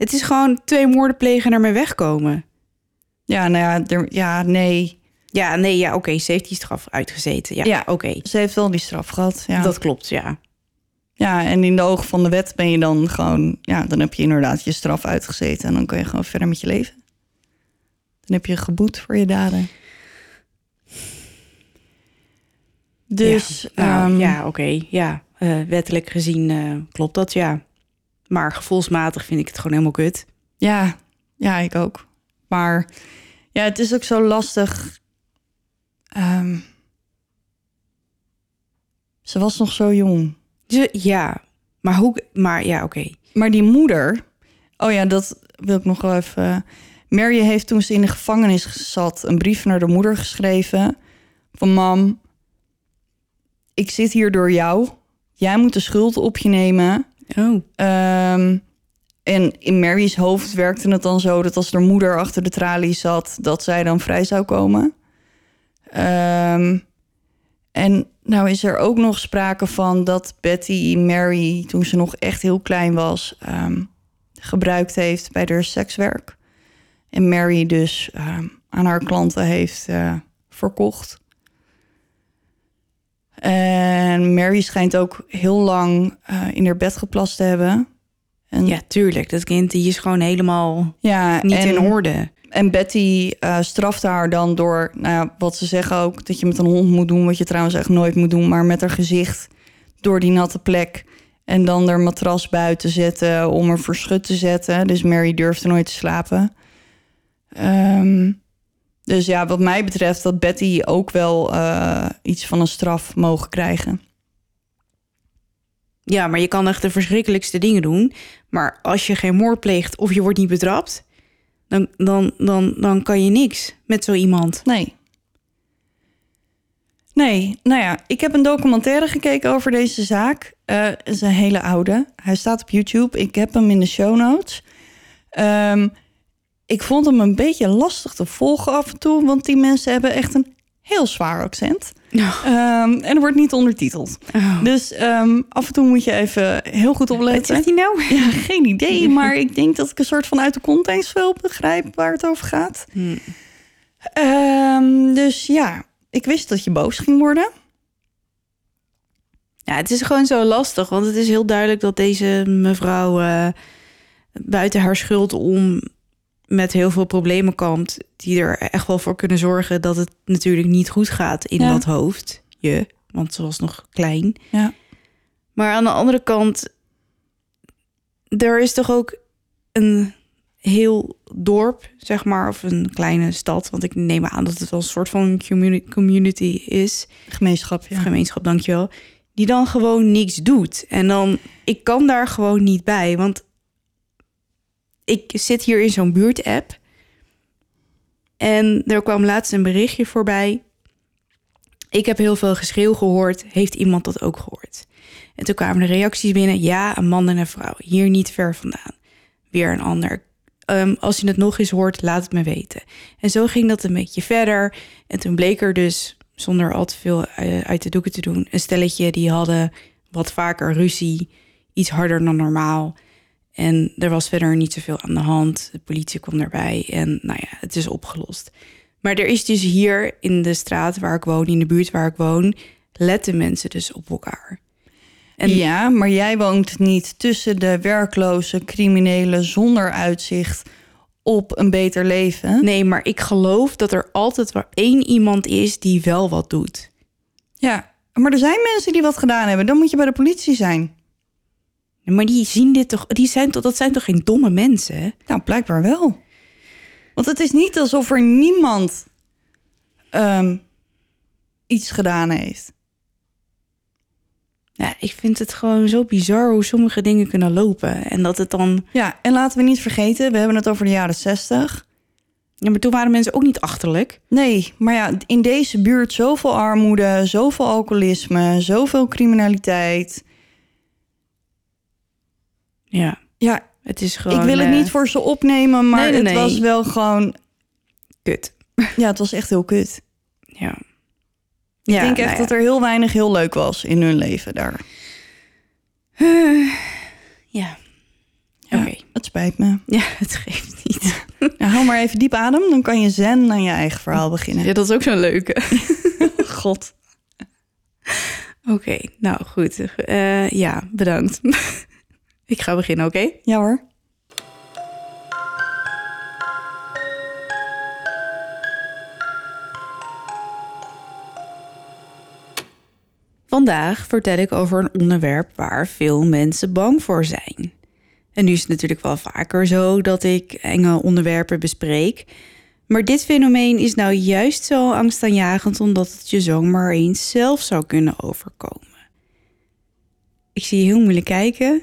Het is gewoon twee moorden plegen naar mijn wegkomen. Ja, nou ja, er, ja nee. Ja, nee, ja, oké, ze heeft die straf uitgezeten. Ja, Ja. oké. Ze heeft wel die straf gehad. Ja. Dat klopt, ja. ja, en in de ogen van de wet ben je dan gewoon... Ja, dan heb je inderdaad je straf uitgezeten. En dan kan je gewoon verder met je leven. Dan heb je geboet voor je daden. Dus, ja, nou, ehm, ja oké, ja. Eh, wettelijk gezien eh, klopt dat, ja. Maar gevoelsmatig vind ik het gewoon helemaal kut. Ja, ja, ik ook. Maar ja, het is ook zo lastig. Ehm, ze was nog zo jong. Ze- ja, maar hoe... Maar ja, oké. Maar die moeder... Oh ja, dat wil ik nog wel even... Mary heeft toen ze in de gevangenis zat... een brief naar de moeder geschreven... van mam... ik zit hier door jou. Jij moet de schuld op je nemen... Oh, Ehm, en in Mary's hoofd werkte het dan zo dat als haar moeder achter de tralies zat, dat zij dan vrij zou komen. Ehm, en nou is er ook nog sprake van dat Betty Mary, toen ze nog echt heel klein was, ehm, gebruikt heeft bij haar sekswerk. En Mary dus aan haar klanten heeft eh, verkocht. En Mary schijnt ook heel lang eh, in haar bed geplast te hebben. En, ja, tuurlijk. Dat kind die is gewoon helemaal ja niet en, in orde. En Betty strafte haar dan door, nou ja, wat ze zeggen ook, dat je met een hond moet doen, wat je trouwens echt nooit moet doen, maar met haar gezicht door die natte plek. En dan haar matras buiten zetten om er verschut te zetten. Dus Mary durfde nooit te slapen. Ehm, dus ja, wat mij betreft dat Betty ook wel eh, iets van een straf mogen krijgen. Ja, maar je kan echt de verschrikkelijkste dingen doen. Maar als je geen moord pleegt of je wordt niet betrapt... dan, dan, dan, dan kan je niks met zo iemand. Nee. Nee, nou ja, ik heb een documentaire gekeken over deze zaak. Eh, Het is een hele oude. Hij staat op YouTube. Ik heb hem in de show notes. Ehm, ik vond hem een beetje lastig te volgen af en toe, want die mensen hebben echt een heel zwaar accent. Ehm, en er wordt niet ondertiteld. Oh. Dus ehm, af en toe moet je even heel goed Wat opletten. zegt hij nou? *laughs* Ja, geen idee, *laughs* maar ik denk dat ik een soort van uit de context wel begrijp waar het over gaat. Hmm. Ehm, dus ja, ik wist dat je boos ging worden. Ja, het is gewoon zo lastig, want het is heel duidelijk dat deze mevrouw eh, buiten haar schuld om met heel veel problemen kampt, die er echt wel voor kunnen zorgen dat het natuurlijk niet goed gaat in Ja. dat hoofd. Je, want ze was nog klein. Ja. Maar aan de andere kant, er is toch ook een heel dorp, zeg maar, of een kleine stad, want ik neem aan dat het wel een soort van communi- community is Gemeenschap, ja. gemeenschap, dankjewel, die dan gewoon niks doet. En dan, ik kan daar gewoon niet bij, want ik zit hier in zo'n buurt-app en er kwam laatst een berichtje voorbij. Ik heb heel veel geschreeuw gehoord. Heeft iemand dat ook gehoord? En toen kwamen de reacties binnen. Ja, een man en een vrouw. Hier niet ver vandaan. Weer een ander. Ehm, als je het nog eens hoort, laat het me weten. En zo ging dat een beetje verder. En toen bleek er dus, zonder al te veel eh, uit de doeken te doen... een stelletje die hadden wat vaker ruzie. Iets harder dan normaal. En er was verder niet zoveel aan de hand. De politie kwam erbij en nou ja, het is opgelost. Maar er is dus hier in de straat waar ik woon, in de buurt waar ik woon, letten mensen dus op elkaar. En Ja, maar jij woont niet tussen de werkloze criminelen zonder uitzicht op een beter leven. nee, maar ik geloof dat er altijd wel één iemand is die wel wat doet. Ja, maar er zijn mensen die wat gedaan hebben. Dan moet je bij de politie zijn. Maar die zien dit toch, die zijn toch, dat zijn toch geen domme mensen? Nou, blijkbaar wel. Want het is niet alsof er niemand ehm, iets gedaan heeft. Ja, ik vind het gewoon zo bizar hoe sommige dingen kunnen lopen. En dat het dan. Ja, en laten we niet vergeten, we hebben het over de jaren 60. Ja, maar toen waren mensen ook niet achterlijk. Nee, maar ja, in deze buurt zoveel armoede, zoveel alcoholisme, zoveel criminaliteit. Ja, Ja, het is gewoon. ik wil het eh, niet voor ze opnemen, maar Nee, nee, het was wel gewoon kut. Ja, het was echt heel kut. Ja. Ik Ja, denk echt nou dat er heel weinig heel leuk was in hun leven daar. ja. Ja. Ja, Oké. Het spijt me. Ja, *laughs* het geeft niet. Nou, hou maar even diep adem, dan kan je zen aan je eigen verhaal beginnen. Ja, dat is ook zo'n leuke. *laughs* God. Oké, nou goed. Eh, ja, bedankt. Ik ga beginnen, oké? Ja hoor. Vandaag vertel ik over een onderwerp waar veel mensen bang voor zijn. En nu is het natuurlijk wel vaker zo dat ik enge onderwerpen bespreek. Maar dit fenomeen is nou juist zo angstaanjagend omdat het je zomaar eens zelf zou kunnen overkomen. Ik zie je heel moeilijk kijken.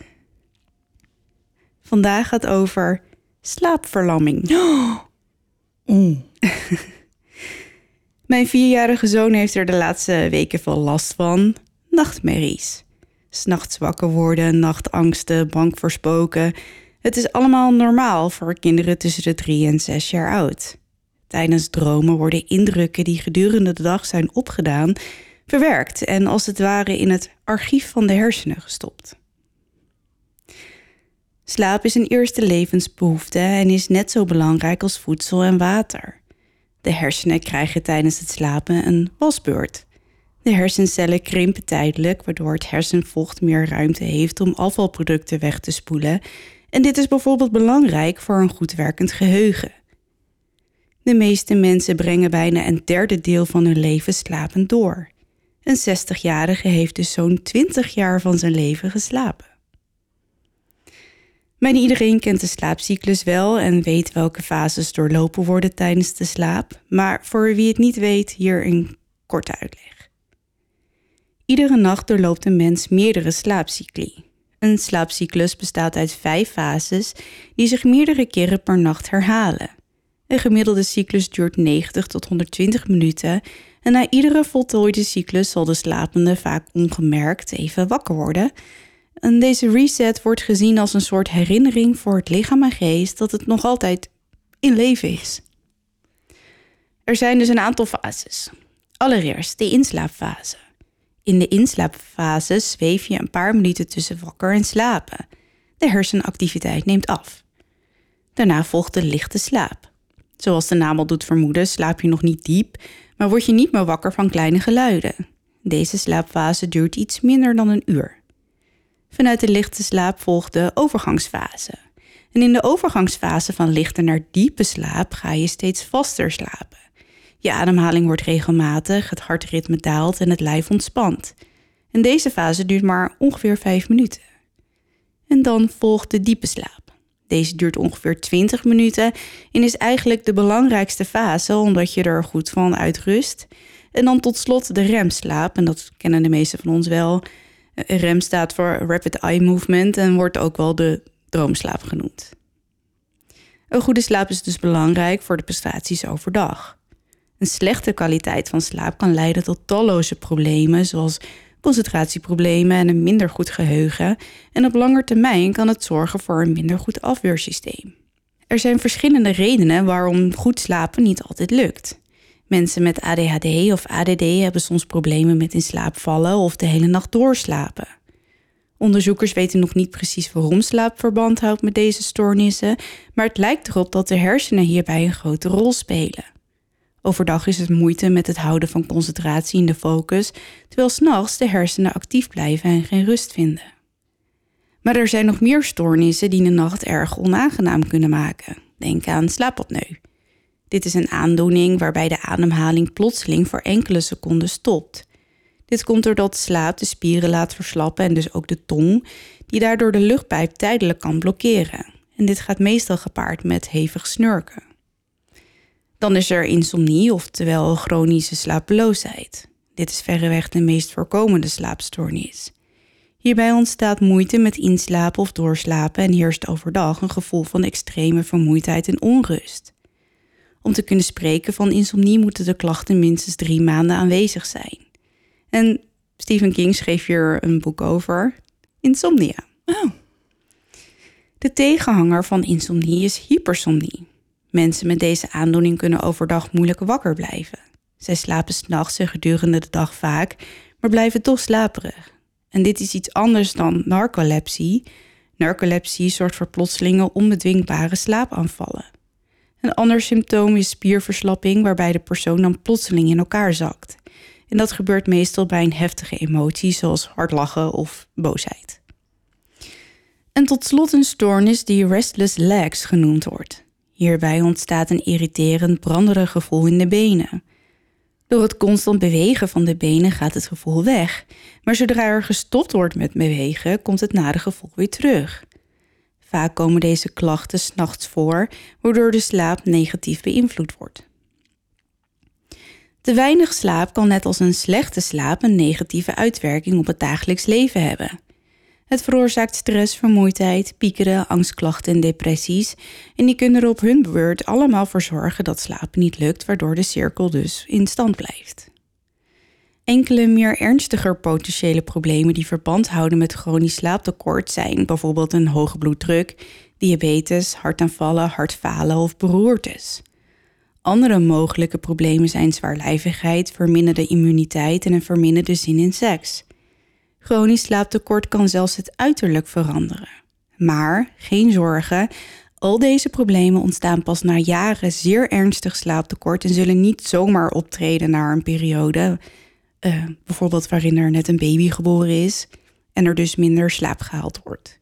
Vandaag gaat over slaapverlamming. *gasps* *laughs* Mijn vierjarige zoon heeft er de laatste weken veel last van. Nachtmerries. S'nachts wakker worden, nachtangsten, bang voor spoken. Het is allemaal normaal voor kinderen tussen de drie en zes jaar oud. Tijdens dromen worden indrukken die gedurende de dag zijn opgedaan, verwerkt en als het ware in het archief van de hersenen gestopt. Slaap is een eerste levensbehoefte en is net zo belangrijk als voedsel en water. De hersenen krijgen tijdens het slapen een wasbeurt. De hersencellen krimpen tijdelijk, waardoor het hersenvocht meer ruimte heeft om afvalproducten weg te spoelen. En dit is bijvoorbeeld belangrijk voor een goed werkend geheugen. De meeste mensen brengen bijna een derde deel van hun leven slapend door. Een 60-jarige heeft dus zo'n 20 jaar van zijn leven geslapen. Bijna iedereen kent de slaapcyclus wel en weet welke fases doorlopen worden tijdens de slaap, maar voor wie het niet weet, hier een korte uitleg. Iedere nacht doorloopt een mens meerdere slaapcycli. Een slaapcyclus bestaat uit vijf fases die zich meerdere keren per nacht herhalen. Een gemiddelde cyclus duurt 90 tot 120 minuten en na iedere voltooide cyclus zal de slapende vaak ongemerkt even wakker worden en deze reset wordt gezien als een soort herinnering voor het lichaam en geest dat het nog altijd in leven is. Er zijn dus een aantal fases. Allereerst de inslaapfase. In de inslaapfase zweef je een paar minuten tussen wakker en slapen. De hersenactiviteit neemt af. Daarna volgt de lichte slaap. Zoals de naam al doet vermoeden, slaap je nog niet diep, maar word je niet meer wakker van kleine geluiden. Deze slaapfase duurt iets minder dan een uur. Vanuit de lichte slaap volgt de overgangsfase. En in de overgangsfase van lichte naar diepe slaap ga je steeds vaster slapen. Je ademhaling wordt regelmatig, het hartritme daalt en het lijf ontspant. En deze fase duurt maar ongeveer 5 minuten. En dan volgt de diepe slaap. Deze duurt ongeveer 20 minuten en is eigenlijk de belangrijkste fase omdat je er goed van uitrust. En dan tot slot de remslaap, en dat kennen de meesten van ons wel. REM staat voor Rapid Eye Movement en wordt ook wel de droomslaap genoemd. Een goede slaap is dus belangrijk voor de prestaties overdag. Een slechte kwaliteit van slaap kan leiden tot talloze problemen, zoals concentratieproblemen en een minder goed geheugen. En op lange termijn kan het zorgen voor een minder goed afweersysteem. Er zijn verschillende redenen waarom goed slapen niet altijd lukt. Mensen met ADHD of ADD hebben soms problemen met in slaap vallen of de hele nacht doorslapen. Onderzoekers weten nog niet precies waarom slaap verband houdt met deze stoornissen, maar het lijkt erop dat de hersenen hierbij een grote rol spelen. Overdag is het moeite met het houden van concentratie in de focus, terwijl s'nachts de hersenen actief blijven en geen rust vinden. Maar er zijn nog meer stoornissen die de nacht erg onaangenaam kunnen maken. Denk aan slaapapneu. Dit is een aandoening waarbij de ademhaling plotseling voor enkele seconden stopt. Dit komt doordat slaap de spieren laat verslappen en dus ook de tong, die daardoor de luchtpijp tijdelijk kan blokkeren. En dit gaat meestal gepaard met hevig snurken. Dan is er insomnie, oftewel chronische slapeloosheid. Dit is verreweg de meest voorkomende slaapstoornis. Hierbij ontstaat moeite met inslapen of doorslapen en heerst overdag een gevoel van extreme vermoeidheid en onrust. Om te kunnen spreken van insomnie moeten de klachten minstens drie maanden aanwezig zijn. En Stephen King schreef hier een boek over, Insomnia. Oh. De tegenhanger van insomnie is hypersomnie. Mensen met deze aandoening kunnen overdag moeilijk wakker blijven. Zij slapen s'nachts en gedurende de dag vaak, maar blijven toch slaperig. En dit is iets anders dan narcolepsie. Narcolepsie zorgt voor plotselinge onbedwingbare slaapaanvallen. Een ander symptoom is spierverslapping, waarbij de persoon dan plotseling in elkaar zakt. En dat gebeurt meestal bij een heftige emotie, zoals hard lachen of boosheid. En tot slot een stoornis die restless legs genoemd wordt. Hierbij ontstaat een irriterend, branderig gevoel in de benen. Door het constant bewegen van de benen gaat het gevoel weg, maar zodra er gestopt wordt met bewegen, komt het nare gevoel weer terug. Vaak komen deze klachten s'nachts voor, waardoor de slaap negatief beïnvloed wordt. Te weinig slaap kan net als een slechte slaap een negatieve uitwerking op het dagelijks leven hebben. Het veroorzaakt stress, vermoeidheid, piekeren, angstklachten en depressies. En die kunnen er op hun beurt allemaal voor zorgen dat slapen niet lukt, waardoor de cirkel dus in stand blijft. Enkele meer ernstiger potentiële problemen die verband houden met chronisch slaaptekort zijn bijvoorbeeld een hoge bloeddruk, diabetes, hartaanvallen, hartfalen of beroertes. Andere mogelijke problemen zijn zwaarlijvigheid, verminderde immuniteit en een verminderde zin in seks. Chronisch slaaptekort kan zelfs het uiterlijk veranderen. Maar geen zorgen, al deze problemen ontstaan pas na jaren zeer ernstig slaaptekort en zullen niet zomaar optreden na een periode, uh, bijvoorbeeld waarin er net een baby geboren is en er dus minder slaap gehaald wordt.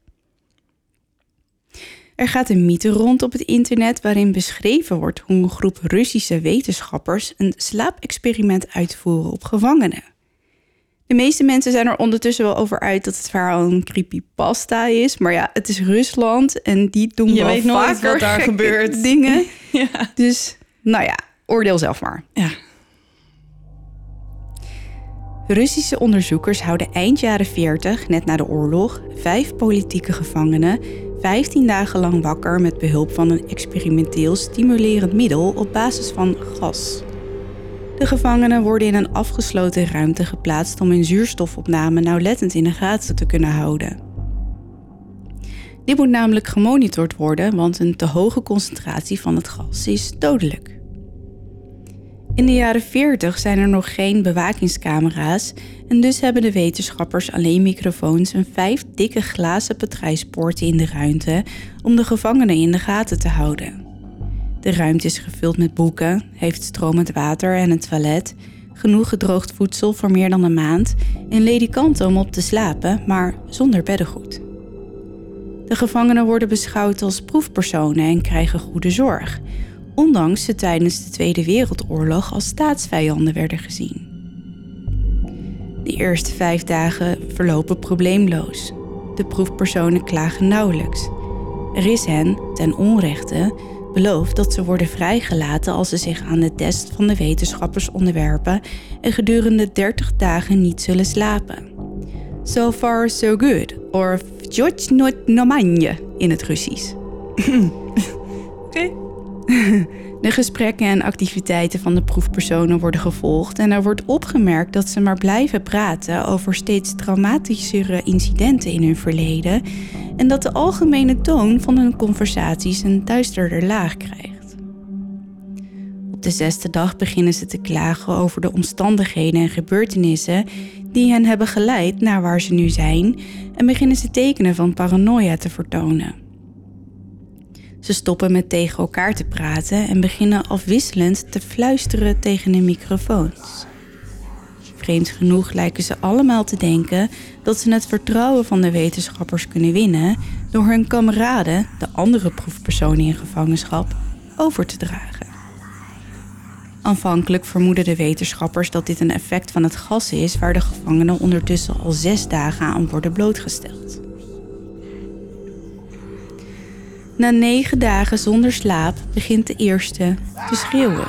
Er gaat een mythe rond op het internet waarin beschreven wordt hoe een groep Russische wetenschappers een slaapexperiment uitvoeren op gevangenen. De meeste mensen zijn er ondertussen wel over uit dat het verhaal een creepypasta is. Maar ja, het is Rusland en die doen Je wel weet nooit vaker wat daar gebeurt. dingen. *laughs* Ja. Dus nou ja, oordeel zelf maar. ja. Russische onderzoekers houden eind jaren 40, net na de oorlog, vijf politieke gevangenen 15 dagen lang wakker met behulp van een experimenteel stimulerend middel op basis van gas. De gevangenen worden in een afgesloten ruimte geplaatst om hun zuurstofopname nauwlettend in de gaten te kunnen houden. Dit moet namelijk gemonitord worden, want een te hoge concentratie van het gas is dodelijk. In de jaren 40 zijn er nog geen bewakingscamera's en dus hebben de wetenschappers alleen microfoons en vijf dikke glazen patrijspoorten in de ruimte om de gevangenen in de gaten te houden. De ruimte is gevuld met boeken, heeft stromend water en een toilet, genoeg gedroogd voedsel voor meer dan een maand en ledikanten om op te slapen, maar zonder beddengoed. De gevangenen worden beschouwd als proefpersonen en krijgen goede zorg, ondanks ze tijdens de Tweede Wereldoorlog als staatsvijanden werden gezien. De eerste vijf dagen verlopen probleemloos. De proefpersonen klagen nauwelijks. Er is hen, ten onrechte, beloofd dat ze worden vrijgelaten als ze zich aan de test van de wetenschappers onderwerpen en gedurende 30 dagen niet zullen slapen. So far so good, or not normanje in het Russisch. *laughs* Oké. *laughs* De gesprekken en activiteiten van de proefpersonen worden gevolgd en er wordt opgemerkt dat ze maar blijven praten over steeds traumatischere incidenten in hun verleden en dat de algemene toon van hun conversaties een duisterder laag krijgt. Op de zesde dag beginnen ze te klagen over de omstandigheden en gebeurtenissen die hen hebben geleid naar waar ze nu zijn en beginnen ze tekenen van paranoia te vertonen. Ze stoppen met tegen elkaar te praten en beginnen afwisselend te fluisteren tegen de microfoons. Vreemd genoeg lijken ze allemaal te denken dat ze het vertrouwen van de wetenschappers kunnen winnen door hun kameraden, de andere proefpersonen in gevangenschap, over te dragen. Aanvankelijk vermoeden de wetenschappers dat dit een effect van het gas is waar de gevangenen ondertussen al zes dagen aan worden blootgesteld. Na negen dagen zonder slaap begint de eerste te schreeuwen.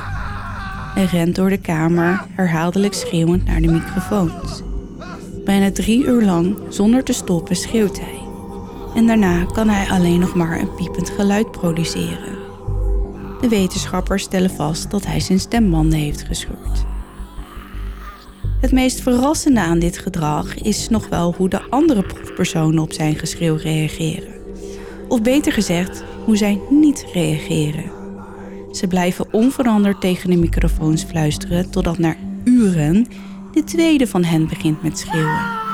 Hij rent door de kamer, herhaaldelijk schreeuwend naar de microfoons. Bijna drie uur lang, zonder te stoppen, schreeuwt hij. En daarna kan hij alleen nog maar een piepend geluid produceren. De wetenschappers stellen vast dat hij zijn stembanden heeft gescheurd. Het meest verrassende aan dit gedrag is nog wel hoe de andere proefpersonen op zijn geschreeuw reageren. Of beter gezegd, hoe zij niet reageren. Ze blijven onveranderd tegen de microfoons fluisteren totdat na uren de tweede van hen begint met schreeuwen.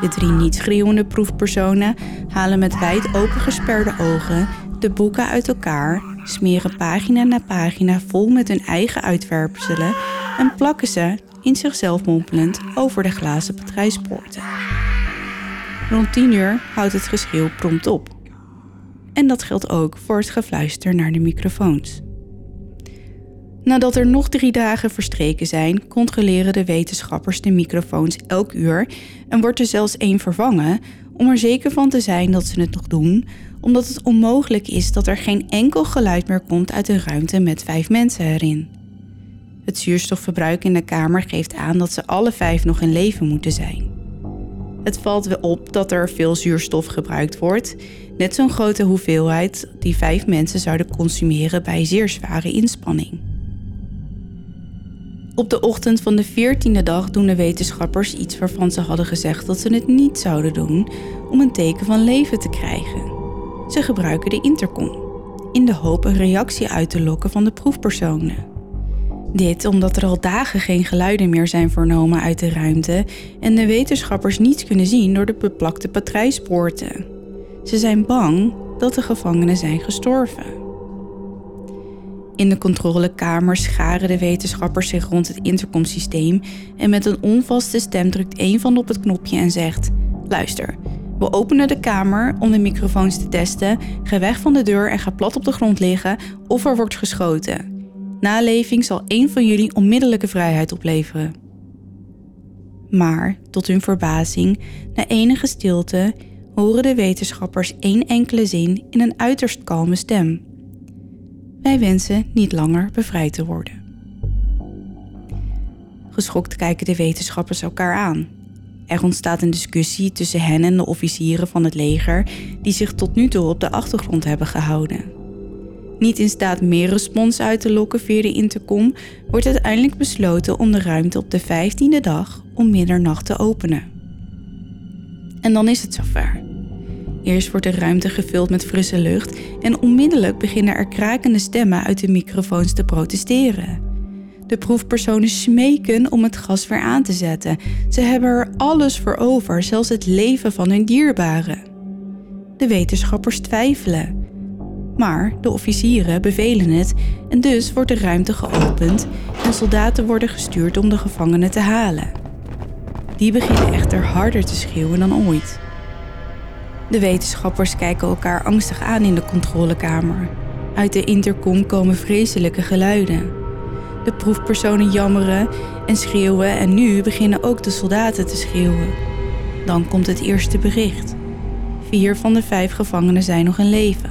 De drie niet schreeuwende proefpersonen halen met wijd opengesperde ogen de boeken uit elkaar, smeren pagina na pagina vol met hun eigen uitwerpselen en plakken ze, in zichzelf mompelend, over de glazen patrijspoorten. Rond tien uur houdt het geschreeuw prompt op. En dat geldt ook voor het gefluister naar de microfoons. Nadat er nog drie dagen verstreken zijn, controleren de wetenschappers de microfoons elk uur en wordt er zelfs één vervangen om er zeker van te zijn dat ze het nog doen, omdat het onmogelijk is dat er geen enkel geluid meer komt uit een ruimte met vijf mensen erin. Het zuurstofverbruik in de kamer geeft aan dat ze alle vijf nog in leven moeten zijn. Het valt wel op dat er veel zuurstof gebruikt wordt, net zo'n grote hoeveelheid die vijf mensen zouden consumeren bij zeer zware inspanning. Op de ochtend van de veertiende dag doen de wetenschappers iets waarvan ze hadden gezegd dat ze het niet zouden doen om een teken van leven te krijgen. Ze gebruiken de intercom, in de hoop een reactie uit te lokken van de proefpersonen. Dit omdat er al dagen geen geluiden meer zijn vernomen uit de ruimte en de wetenschappers niets kunnen zien door de beplakte patrijspoorten. Ze zijn bang dat de gevangenen zijn gestorven. In de controlekamer scharen de wetenschappers zich rond het intercomsysteem en met een onvaste stem drukt een van op het knopje en zegt: Luister, we openen de kamer om de microfoons te testen. Ga weg van de deur en ga plat op de grond liggen of er wordt geschoten. Naleving zal één van jullie onmiddellijke vrijheid opleveren. Maar, tot hun verbazing, na enige stilte horen de wetenschappers één enkele zin in een uiterst kalme stem. Wij wensen niet langer bevrijd te worden. Geschokt kijken de wetenschappers elkaar aan. Er ontstaat een discussie tussen hen en de officieren van het leger, die zich tot nu toe op de achtergrond hebben gehouden. Niet in staat meer respons uit te lokken via de intercom, wordt uiteindelijk besloten om de ruimte op de 15e dag om middernacht te openen. En dan is het zover. Eerst wordt de ruimte gevuld met frisse lucht en onmiddellijk beginnen er krakende stemmen uit de microfoons te protesteren. De proefpersonen smeken om het gas weer aan te zetten. Ze hebben er alles voor over, zelfs het leven van hun dierbaren. De wetenschappers twijfelen. Maar de officieren bevelen het en dus wordt de ruimte geopend en soldaten worden gestuurd om de gevangenen te halen. Die beginnen echter harder te schreeuwen dan ooit. De wetenschappers kijken elkaar angstig aan in de controlekamer. Uit de intercom komen vreselijke geluiden. De proefpersonen jammeren en schreeuwen en nu beginnen ook de soldaten te schreeuwen. Dan komt het eerste bericht. Vier van de vijf gevangenen zijn nog in leven,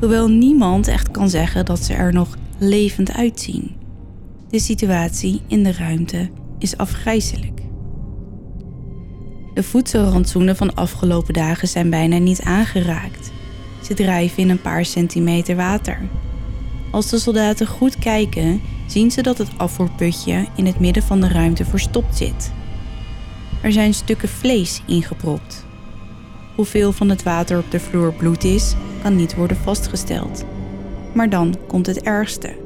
hoewel niemand echt kan zeggen dat ze er nog levend uitzien. De situatie in de ruimte is afgrijzelijk. De voedselrantsoenen van afgelopen dagen zijn bijna niet aangeraakt. Ze drijven in een paar centimeter water. Als de soldaten goed kijken, zien ze dat het afvoerputje in het midden van de ruimte verstopt zit. Er zijn stukken vlees ingepropt. Hoeveel van het water op de vloer bloed is, kan niet worden vastgesteld. Maar dan komt het ergste.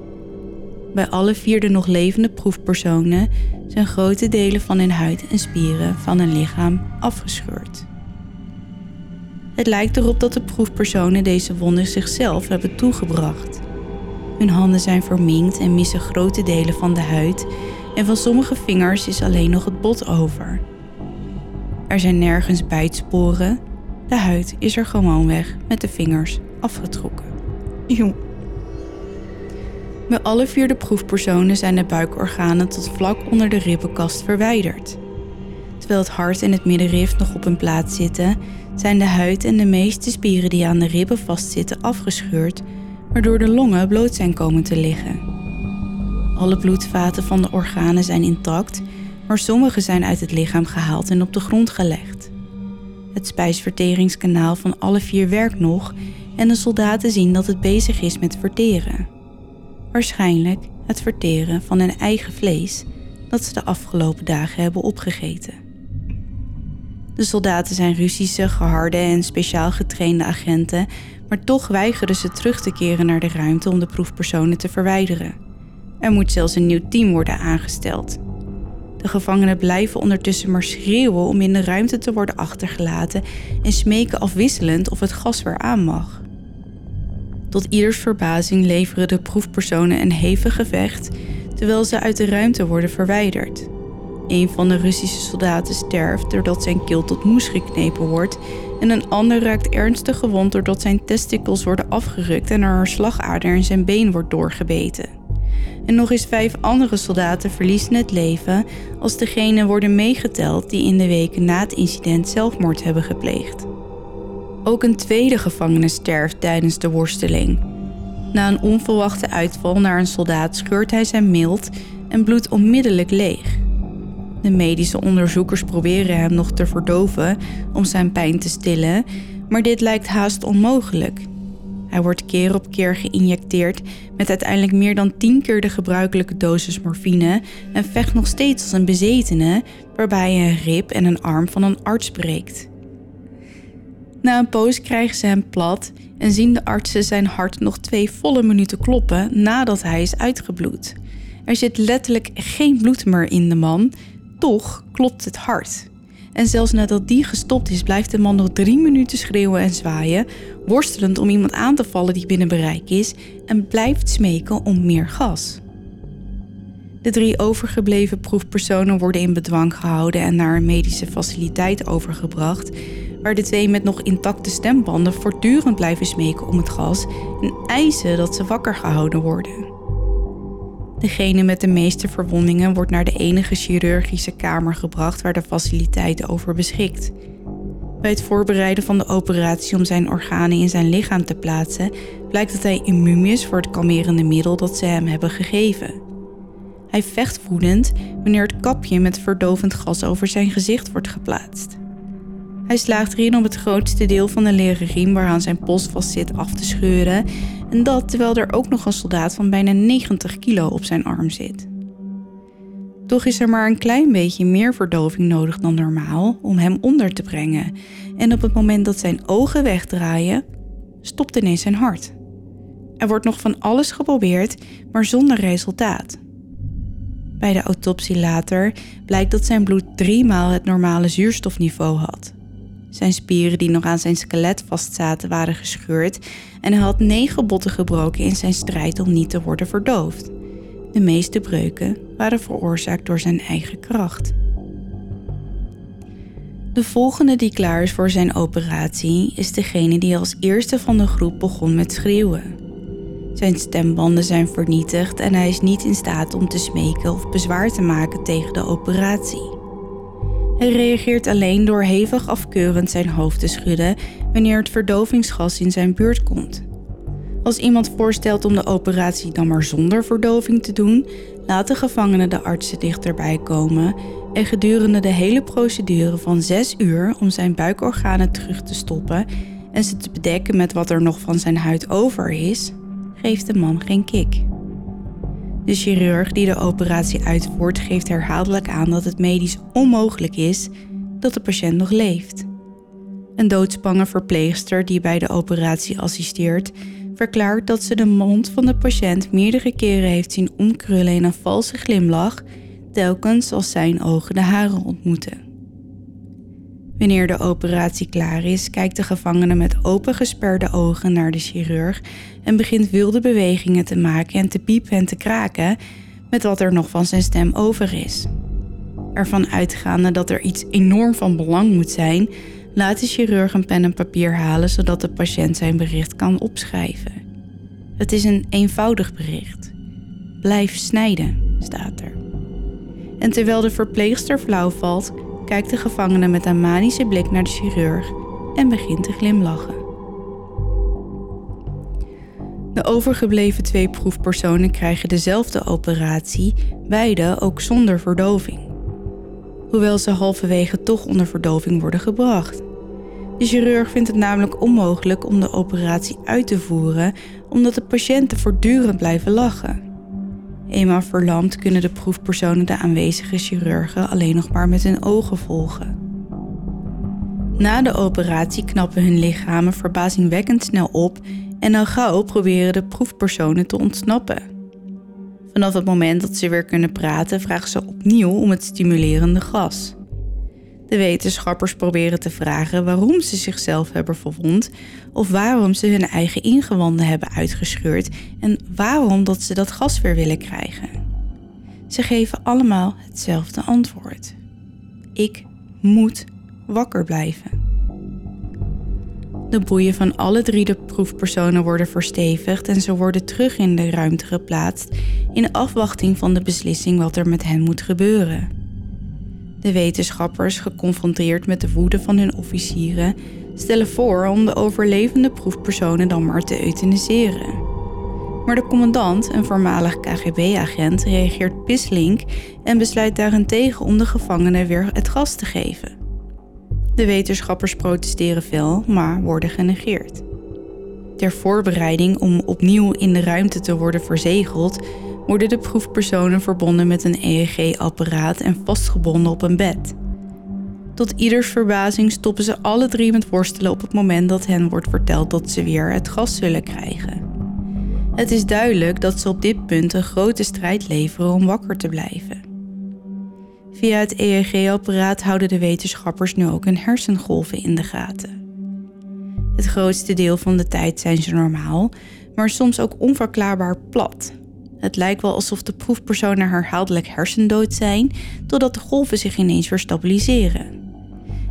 Bij alle vier de nog levende proefpersonen zijn grote delen van hun huid en spieren van hun lichaam afgescheurd. Het lijkt erop dat de proefpersonen deze wonden zichzelf hebben toegebracht. Hun handen zijn verminkt en missen grote delen van de huid en van sommige vingers is alleen nog het bot over. Er zijn nergens bijtsporen, de huid is er gewoonweg met de vingers afgetrokken. Bij alle vier de proefpersonen zijn de buikorganen tot vlak onder de ribbenkast verwijderd. Terwijl het hart en het middenrif nog op hun plaats zitten, zijn de huid en de meeste spieren die aan de ribben vastzitten afgescheurd, waardoor de longen bloot zijn komen te liggen. Alle bloedvaten van de organen zijn intact, maar sommige zijn uit het lichaam gehaald en op de grond gelegd. Het spijsverteringskanaal van alle vier werkt nog en de soldaten zien dat het bezig is met verteren waarschijnlijk het verteren van hun eigen vlees dat ze de afgelopen dagen hebben opgegeten. De soldaten zijn Russische, geharde en speciaal getrainde agenten, maar toch weigeren ze terug te keren naar de ruimte om de proefpersonen te verwijderen. Er moet zelfs een nieuw team worden aangesteld. De gevangenen blijven ondertussen maar schreeuwen om in de ruimte te worden achtergelaten en smeken afwisselend of het gas weer aan mag. Tot ieders verbazing leveren de proefpersonen een hevig gevecht terwijl ze uit de ruimte worden verwijderd. Een van de Russische soldaten sterft doordat zijn keel tot moes geknepen wordt en een ander raakt ernstig gewond doordat zijn testikels worden afgerukt en er een slagader in zijn been wordt doorgebeten. En nog eens vijf andere soldaten verliezen het leven als degenen worden meegeteld die in de weken na het incident zelfmoord hebben gepleegd. Ook een tweede gevangene sterft tijdens de worsteling. Na een onverwachte uitval naar een soldaat scheurt hij zijn mild en bloedt onmiddellijk leeg. De medische onderzoekers proberen hem nog te verdoven om zijn pijn te stillen, maar dit lijkt haast onmogelijk. Hij wordt keer op keer geïnjecteerd met uiteindelijk meer dan 10 keer de gebruikelijke dosis morfine en vecht nog steeds als een bezetene, waarbij hij een rib en een arm van een arts breekt. Na een poos krijgen ze hem plat en zien de artsen zijn hart nog twee volle minuten kloppen nadat hij is uitgebloed. Er zit letterlijk geen bloed meer in de man, toch klopt het hart. En zelfs nadat die gestopt is, blijft de man nog drie minuten schreeuwen en zwaaien, worstelend om iemand aan te vallen die binnen bereik is en blijft smeken om meer gas. De drie overgebleven proefpersonen worden in bedwang gehouden en naar een medische faciliteit overgebracht, waar de twee met nog intacte stembanden voortdurend blijven smeken om het gas en eisen dat ze wakker gehouden worden. Degene met de meeste verwondingen wordt naar de enige chirurgische kamer gebracht waar de faciliteit over beschikt. Bij het voorbereiden van de operatie om zijn organen in zijn lichaam te plaatsen, blijkt dat hij immuun is voor het kalmerende middel dat ze hem hebben gegeven. Hij vecht woedend wanneer het kapje met verdovend gas over zijn gezicht wordt geplaatst. Hij slaagt erin om het grootste deel van de leren riem waaraan zijn pols vast zit af te scheuren. En dat terwijl er ook nog een soldaat van bijna 90 kilo op zijn arm zit. Toch is er maar een klein beetje meer verdoving nodig dan normaal om hem onder te brengen. En op het moment dat zijn ogen wegdraaien, stopt ineens zijn hart. Er wordt nog van alles geprobeerd, maar zonder resultaat. Bij de autopsie later blijkt dat zijn bloed driemaal het normale zuurstofniveau had. Zijn spieren die nog aan zijn skelet vastzaten waren gescheurd en hij had negen botten gebroken in zijn strijd om niet te worden verdoofd. De meeste breuken waren veroorzaakt door zijn eigen kracht. De volgende die klaar is voor zijn operatie is degene die als eerste van de groep begon met schreeuwen. Zijn stembanden zijn vernietigd en hij is niet in staat om te smeken of bezwaar te maken tegen de operatie. Hij reageert alleen door hevig afkeurend zijn hoofd te schudden wanneer het verdovingsgas in zijn buurt komt. Als iemand voorstelt om de operatie dan maar zonder verdoving te doen, laat de gevangene de artsen dichterbij komen en gedurende de hele procedure van 6 uur om zijn buikorganen terug te stoppen en ze te bedekken met wat er nog van zijn huid over is, geeft de man geen kick. De chirurg die de operatie uitvoert geeft herhaaldelijk aan dat het medisch onmogelijk is dat de patiënt nog leeft. Een doodsbange verpleegster die bij de operatie assisteert, verklaart dat ze de mond van de patiënt meerdere keren heeft zien omkrullen in een valse glimlach, telkens als zijn ogen de haren ontmoeten. Wanneer de operatie klaar is, kijkt de gevangene met opengesperde ogen naar de chirurg en begint wilde bewegingen te maken en te piepen en te kraken met wat er nog van zijn stem over is. Ervan uitgaande dat er iets enorm van belang moet zijn, laat de chirurg een pen en papier halen zodat de patiënt zijn bericht kan opschrijven. Het is een eenvoudig bericht. Blijf snijden, staat er. En terwijl de verpleegster flauw valt, kijkt de gevangene met een manische blik naar de chirurg en begint te glimlachen. De overgebleven twee proefpersonen krijgen dezelfde operatie, beide ook zonder verdoving. Hoewel ze halverwege toch onder verdoving worden gebracht. De chirurg vindt het namelijk onmogelijk om de operatie uit te voeren omdat de patiënten voortdurend blijven lachen. Eenmaal verlamd kunnen de proefpersonen de aanwezige chirurgen alleen nog maar met hun ogen volgen. Na de operatie knappen hun lichamen verbazingwekkend snel op en al gauw proberen de proefpersonen te ontsnappen. Vanaf het moment dat ze weer kunnen praten, vragen ze opnieuw om het stimulerende gas. De wetenschappers proberen te vragen waarom ze zichzelf hebben verwond of waarom ze hun eigen ingewanden hebben uitgescheurd en waarom dat ze dat gas weer willen krijgen. Ze geven allemaal hetzelfde antwoord. Ik moet wakker blijven. De boeien van alle drie de proefpersonen worden verstevigd en ze worden terug in de ruimte geplaatst in afwachting van de beslissing wat er met hen moet gebeuren. De wetenschappers, geconfronteerd met de woede van hun officieren, stellen voor om de overlevende proefpersonen dan maar te euthaniseren. Maar de commandant, een voormalig KGB-agent, reageert pislink en besluit daarentegen om de gevangenen weer het gas te geven. De wetenschappers protesteren veel, maar worden genegeerd. Ter voorbereiding om opnieuw in de ruimte te worden verzegeld, worden de proefpersonen verbonden met een EEG-apparaat en vastgebonden op een bed. Tot ieders verbazing stoppen ze alle drie met worstelen op het moment dat hen wordt verteld dat ze weer het gas zullen krijgen. Het is duidelijk dat ze op dit punt een grote strijd leveren om wakker te blijven. Via het EEG-apparaat houden de wetenschappers nu ook hun hersengolven in de gaten. Het grootste deel van de tijd zijn ze normaal, maar soms ook onverklaarbaar plat. Het lijkt wel alsof de proefpersonen herhaaldelijk hersendood zijn, totdat de golven zich ineens weer stabiliseren.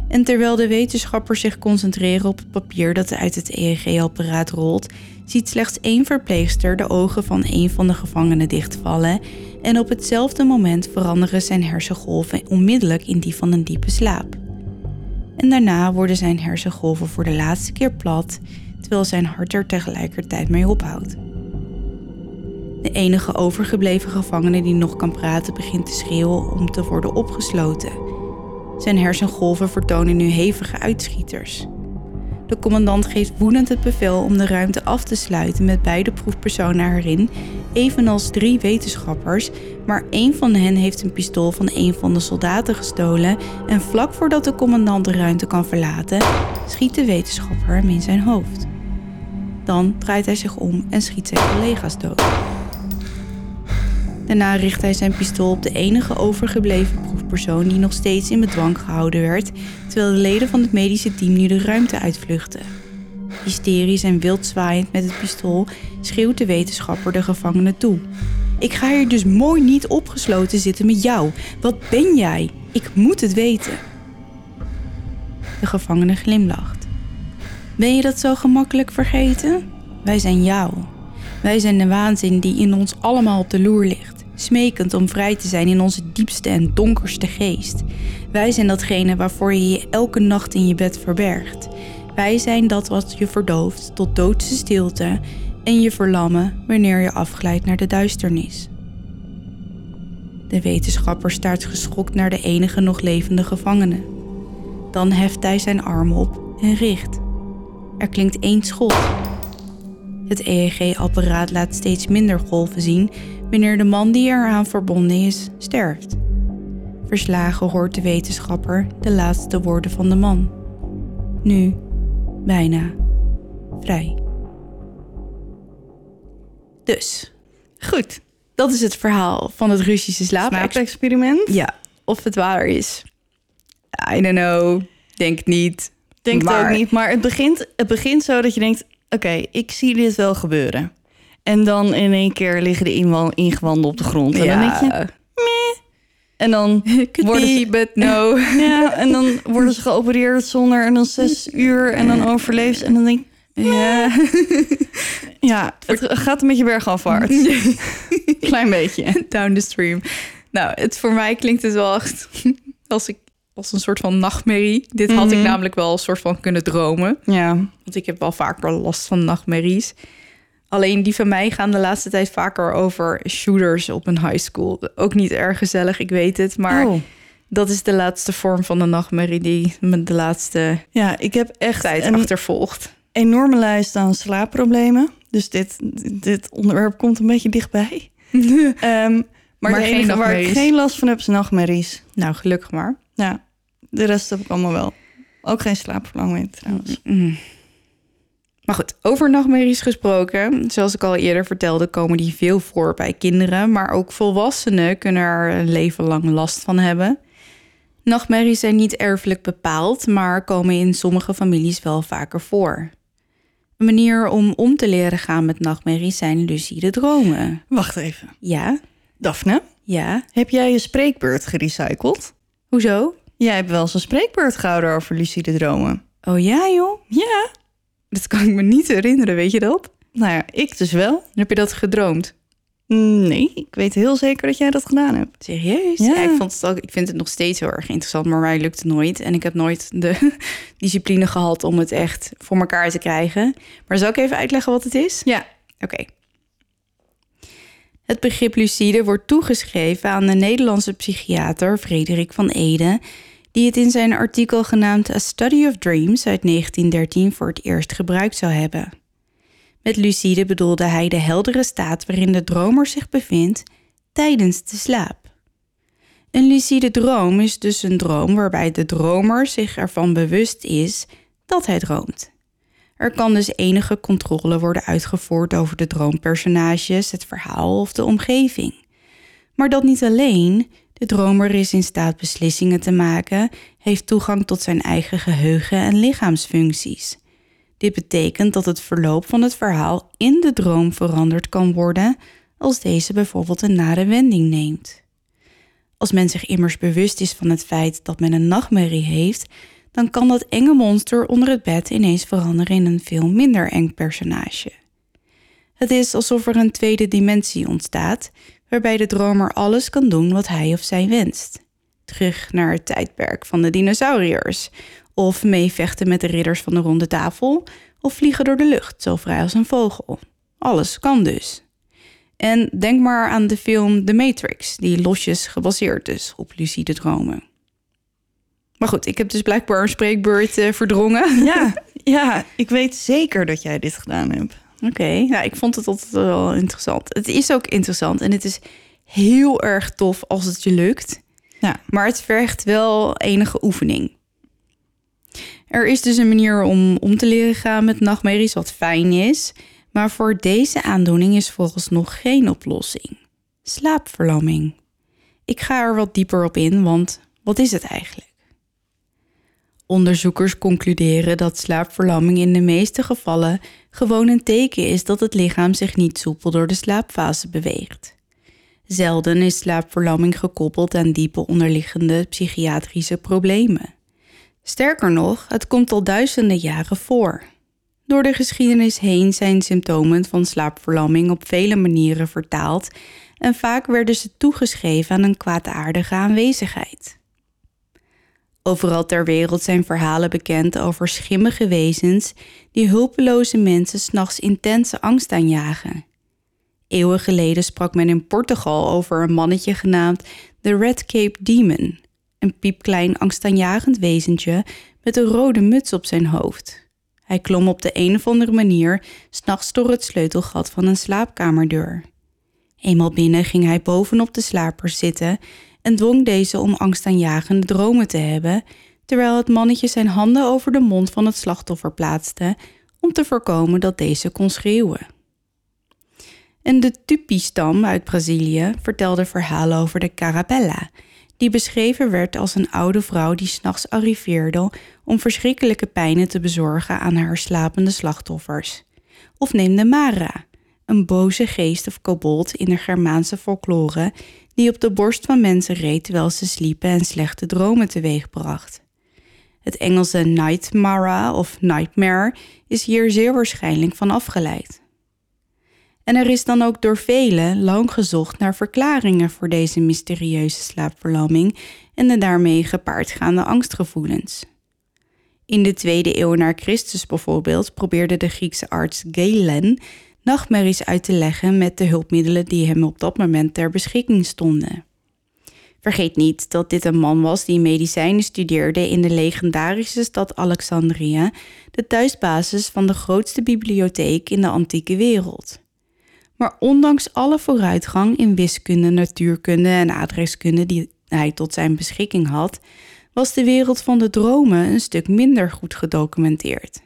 En terwijl de wetenschappers zich concentreren op het papier dat uit het EEG-apparaat rolt, ziet slechts één verpleegster de ogen van een van de gevangenen dichtvallen en op hetzelfde moment veranderen zijn hersengolven onmiddellijk in die van een diepe slaap. En daarna worden zijn hersengolven voor de laatste keer plat, terwijl zijn hart er tegelijkertijd mee ophoudt. De enige overgebleven gevangene die nog kan praten begint te schreeuwen om te worden opgesloten. Zijn hersengolven vertonen nu hevige uitschieters. De commandant geeft woedend het bevel om de ruimte af te sluiten met beide proefpersonen erin, evenals drie wetenschappers, maar één van hen heeft een pistool van een van de soldaten gestolen en vlak voordat de commandant de ruimte kan verlaten, schiet de wetenschapper hem in zijn hoofd. Dan draait hij zich om en schiet zijn collega's dood. Daarna richt hij zijn pistool op de enige overgebleven proefpersoon die nog steeds in bedwang gehouden werd, terwijl de leden van het medische team nu de ruimte uitvluchten. Hysterisch en wild zwaaiend met het pistool schreeuwt de wetenschapper de gevangenen toe. Ik ga hier dus mooi niet opgesloten zitten met jou. Wat ben jij? Ik moet het weten. De gevangene glimlacht. Ben je dat zo gemakkelijk vergeten? Wij zijn jou. Wij zijn de waanzin die in ons allemaal op de loer ligt, smekend om vrij te zijn in onze diepste en donkerste geest. Wij zijn datgene waarvoor je je elke nacht in je bed verbergt. Wij zijn dat wat je verdooft tot doodse stilte en je verlammen wanneer je afglijdt naar de duisternis. De wetenschapper staart geschokt naar de enige nog levende gevangene. Dan heft hij zijn arm op en richt. Er klinkt één schot. Het EEG-apparaat laat steeds minder golven zien wanneer de man die eraan verbonden is sterft. Verslagen hoort de wetenschapper de laatste woorden van de man. Nu bijna vrij. Dus, goed. Dat is het verhaal van het Russische slaapexperiment. Ja, of het waar is. I don't know. Denk niet. Denk het Maar- ook niet. Maar het begint, het begint zo dat je denkt... oké, ik zie dit wel gebeuren. En dan in één keer liggen de ingewanden op de grond. En dan denk je... En dan, *laughs* worden ze- but no. *laughs* ja, en dan worden ze geopereerd zonder... en dan zes uur en dan *laughs* overleeft ze. En dan denk ik... ja. Ja, het gaat een beetje bergafwaarts. Klein beetje. Down the stream. Nou, het, voor mij klinkt het wel echt als, ik, als een soort van nachtmerrie. Dit had ik Mhm. namelijk wel een soort van kunnen dromen. Ja, Want ik heb wel vaker last van nachtmerries. Alleen die van mij gaan de laatste tijd vaker over shooters op een high school. Ook niet erg gezellig, ik weet het. Maar Oh. dat is de laatste vorm van de nachtmerrie die me de laatste ja ik heb echt tijd een achtervolgt. enorme lijst aan slaapproblemen. Dus dit, dit onderwerp komt een beetje dichtbij. *laughs* Ehm, maar Maar de enige waar ik geen last van heb, is nachtmerries. Nou, gelukkig maar. Ja, de rest heb ik allemaal wel. Ook geen slaapverlamming trouwens. Mm. Maar goed, over nachtmerries gesproken. Zoals ik al eerder vertelde, komen die veel voor bij kinderen. Maar ook volwassenen kunnen er een leven lang last van hebben. Nachtmerries zijn niet erfelijk bepaald, maar komen in sommige families wel vaker voor. Een manier om om te leren gaan met nachtmerries zijn lucide dromen. Wacht even. Ja, Daphne, ja. heb jij je spreekbeurt gerecycled? Hoezo? Jij hebt wel eens een spreekbeurt gehouden over lucide dromen. Oh ja, joh. Ja. Dat kan ik me niet herinneren, weet je dat? Nou ja, ik dus wel. Heb je dat gedroomd? Nee, ik weet heel zeker dat jij dat gedaan hebt. Serieus? Ja. ik, vond het ook, ik vind het nog steeds heel erg interessant, maar mij lukt het nooit. En ik heb nooit de *laughs* discipline gehad om het echt voor elkaar te krijgen. Maar zal ik even uitleggen wat het is? Ja. Oké. Het begrip lucide wordt toegeschreven aan de Nederlandse psychiater Frederik van Ede, die het in zijn artikel genaamd A Study of Dreams uit 1913 voor het eerst gebruikt zou hebben. Met lucide bedoelde hij de heldere staat waarin de dromer zich bevindt tijdens de slaap. Een lucide droom is dus een droom waarbij de dromer zich ervan bewust is dat hij droomt. Er kan dus enige controle worden uitgevoerd over de droompersonages, het verhaal of de omgeving. Maar dat niet alleen, de dromer is in staat beslissingen te maken, heeft toegang tot zijn eigen geheugen en lichaamsfuncties. Dit betekent dat het verloop van het verhaal in de droom veranderd kan worden als deze bijvoorbeeld een nare wending neemt. Als men zich immers bewust is van het feit dat men een nachtmerrie heeft, dan kan dat enge monster onder het bed ineens veranderen in een veel minder eng personage. Het is alsof er een tweede dimensie ontstaat, waarbij de dromer alles kan doen wat hij of zij wenst. Terug naar het tijdperk van de dinosauriërs, of meevechten met de ridders van de ronde tafel, of vliegen door de lucht, zo vrij als een vogel. Alles kan dus. En denk maar aan de film The Matrix, die losjes gebaseerd is op lucide dromen. Maar goed, ik heb dus blijkbaar een spreekbeurt eh, verdrongen. Ja, *laughs* ja, ik weet zeker dat jij dit gedaan hebt. Oké, ja, ik vond het altijd wel interessant. Het is ook interessant en het is heel erg tof als het je lukt. Ja. Maar het vergt wel enige oefening. Er is dus een manier om om te leren gaan met nachtmerries, wat fijn is. Maar voor deze aandoening is volgens nog geen oplossing. Slaapverlamming. Ik ga er wat dieper op in, want wat is het eigenlijk? Onderzoekers concluderen dat slaapverlamming in de meeste gevallen gewoon een teken is dat het lichaam zich niet soepel door de slaapfase beweegt. Zelden is slaapverlamming gekoppeld aan diepe onderliggende psychiatrische problemen. Sterker nog, het komt al duizenden jaren voor. Door de geschiedenis heen zijn symptomen van slaapverlamming op vele manieren vertaald en vaak werden ze toegeschreven aan een kwaadaardige aanwezigheid. Overal ter wereld zijn verhalen bekend over schimmige wezens die hulpeloze mensen s'nachts intense angst aanjagen. Eeuwen geleden sprak men in Portugal over een mannetje genaamd de Red Cape Demon, een piepklein angstaanjagend wezentje met een rode muts op zijn hoofd. Hij klom op de een of andere manier s'nachts door het sleutelgat van een slaapkamerdeur. Eenmaal binnen ging hij bovenop de slaper zitten en dwong deze om angstaanjagende dromen te hebben, terwijl het mannetje zijn handen over de mond van het slachtoffer plaatste om te voorkomen dat deze kon schreeuwen. En de Tupi-stam uit Brazilië vertelde verhalen over de Carabella, die beschreven werd als een oude vrouw die s'nachts arriveerde om verschrikkelijke pijnen te bezorgen aan haar slapende slachtoffers. Of neem de Mara, een boze geest of kobold in de Germaanse folklore die op de borst van mensen reed terwijl ze sliepen en slechte dromen teweegbracht. Het Engelse nightmare of nightmare is hier zeer waarschijnlijk van afgeleid. En er is dan ook door velen lang gezocht naar verklaringen voor deze mysterieuze slaapverlamming en de daarmee gepaardgaande angstgevoelens. In de tweede eeuw na Christus bijvoorbeeld probeerde de Griekse arts Galen nachtmerries uit te leggen met de hulpmiddelen die hem op dat moment ter beschikking stonden. Vergeet niet dat dit een man was die medicijnen studeerde in de legendarische stad Alexandria, de thuisbasis van de grootste bibliotheek in de antieke wereld. Maar ondanks alle vooruitgang in wiskunde, natuurkunde en adreskunde die hij tot zijn beschikking had, was de wereld van de dromen een stuk minder goed gedocumenteerd.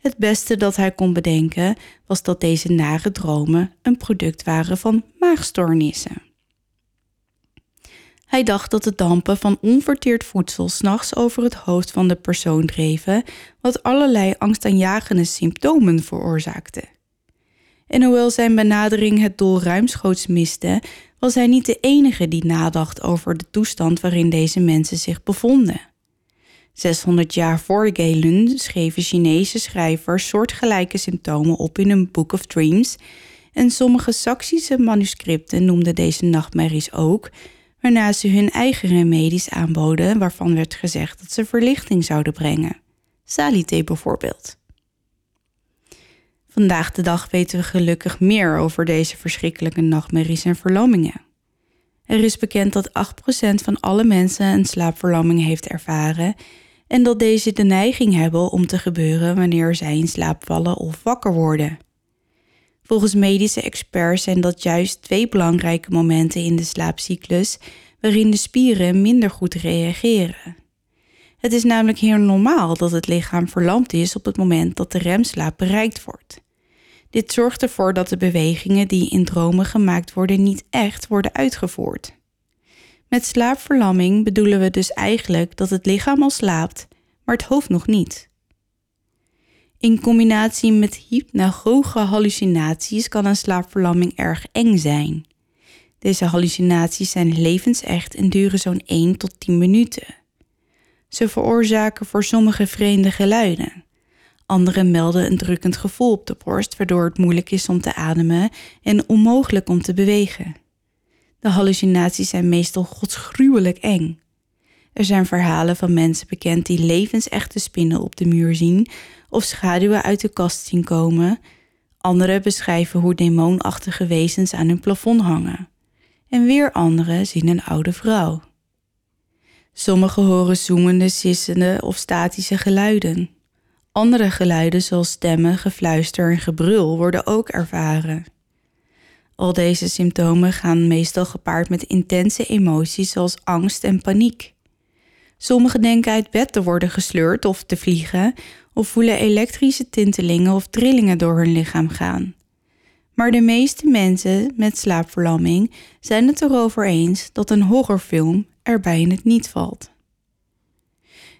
Het beste dat hij kon bedenken was dat deze nare dromen een product waren van maagstoornissen. Hij dacht dat de dampen van onverteerd voedsel s'nachts over het hoofd van de persoon dreven, wat allerlei angstaanjagende symptomen veroorzaakte. En hoewel zijn benadering het doel ruimschoots miste, was hij niet de enige die nadacht over de toestand waarin deze mensen zich bevonden. 600 jaar voor Galen schreven Chinese schrijvers soortgelijke symptomen op in een Book of Dreams en sommige Saksische manuscripten noemden deze nachtmerries ook, waarna ze hun eigen remedies aanboden waarvan werd gezegd dat ze verlichting zouden brengen. Salite bijvoorbeeld. Vandaag de dag weten we gelukkig meer over deze verschrikkelijke nachtmerries en verlammingen. Er is bekend dat 8% van alle mensen een slaapverlamming heeft ervaren en dat deze de neiging hebben om te gebeuren wanneer zij in slaap vallen of wakker worden. Volgens medische experts zijn dat juist twee belangrijke momenten in de slaapcyclus waarin de spieren minder goed reageren. Het is namelijk heel normaal dat het lichaam verlamd is op het moment dat de remslaap bereikt wordt. Dit zorgt ervoor dat de bewegingen die in dromen gemaakt worden niet echt worden uitgevoerd. Met slaapverlamming bedoelen we dus eigenlijk dat het lichaam al slaapt, maar het hoofd nog niet. In combinatie met hypnagoge hallucinaties kan een slaapverlamming erg eng zijn. Deze hallucinaties zijn levensecht en duren zo'n 1 tot 10 minuten. Ze veroorzaken voor sommige vreemde geluiden. Anderen melden een drukkend gevoel op de borst, waardoor het moeilijk is om te ademen en onmogelijk om te bewegen. De hallucinaties zijn meestal godsgruwelijk eng. Er zijn verhalen van mensen bekend die levensechte spinnen op de muur zien of schaduwen uit de kast zien komen. Anderen beschrijven hoe demonachtige wezens aan hun plafond hangen. En weer anderen zien een oude vrouw. Sommigen horen zoemende, sissende of statische geluiden. Andere geluiden zoals stemmen, gefluister en gebrul worden ook ervaren. Al deze symptomen gaan meestal gepaard met intense emoties zoals angst en paniek. Sommigen denken uit bed te worden gesleurd of te vliegen, of voelen elektrische tintelingen of trillingen door hun lichaam gaan. Maar de meeste mensen met slaapverlamming zijn het erover eens dat een horrorfilm erbij in het niet valt.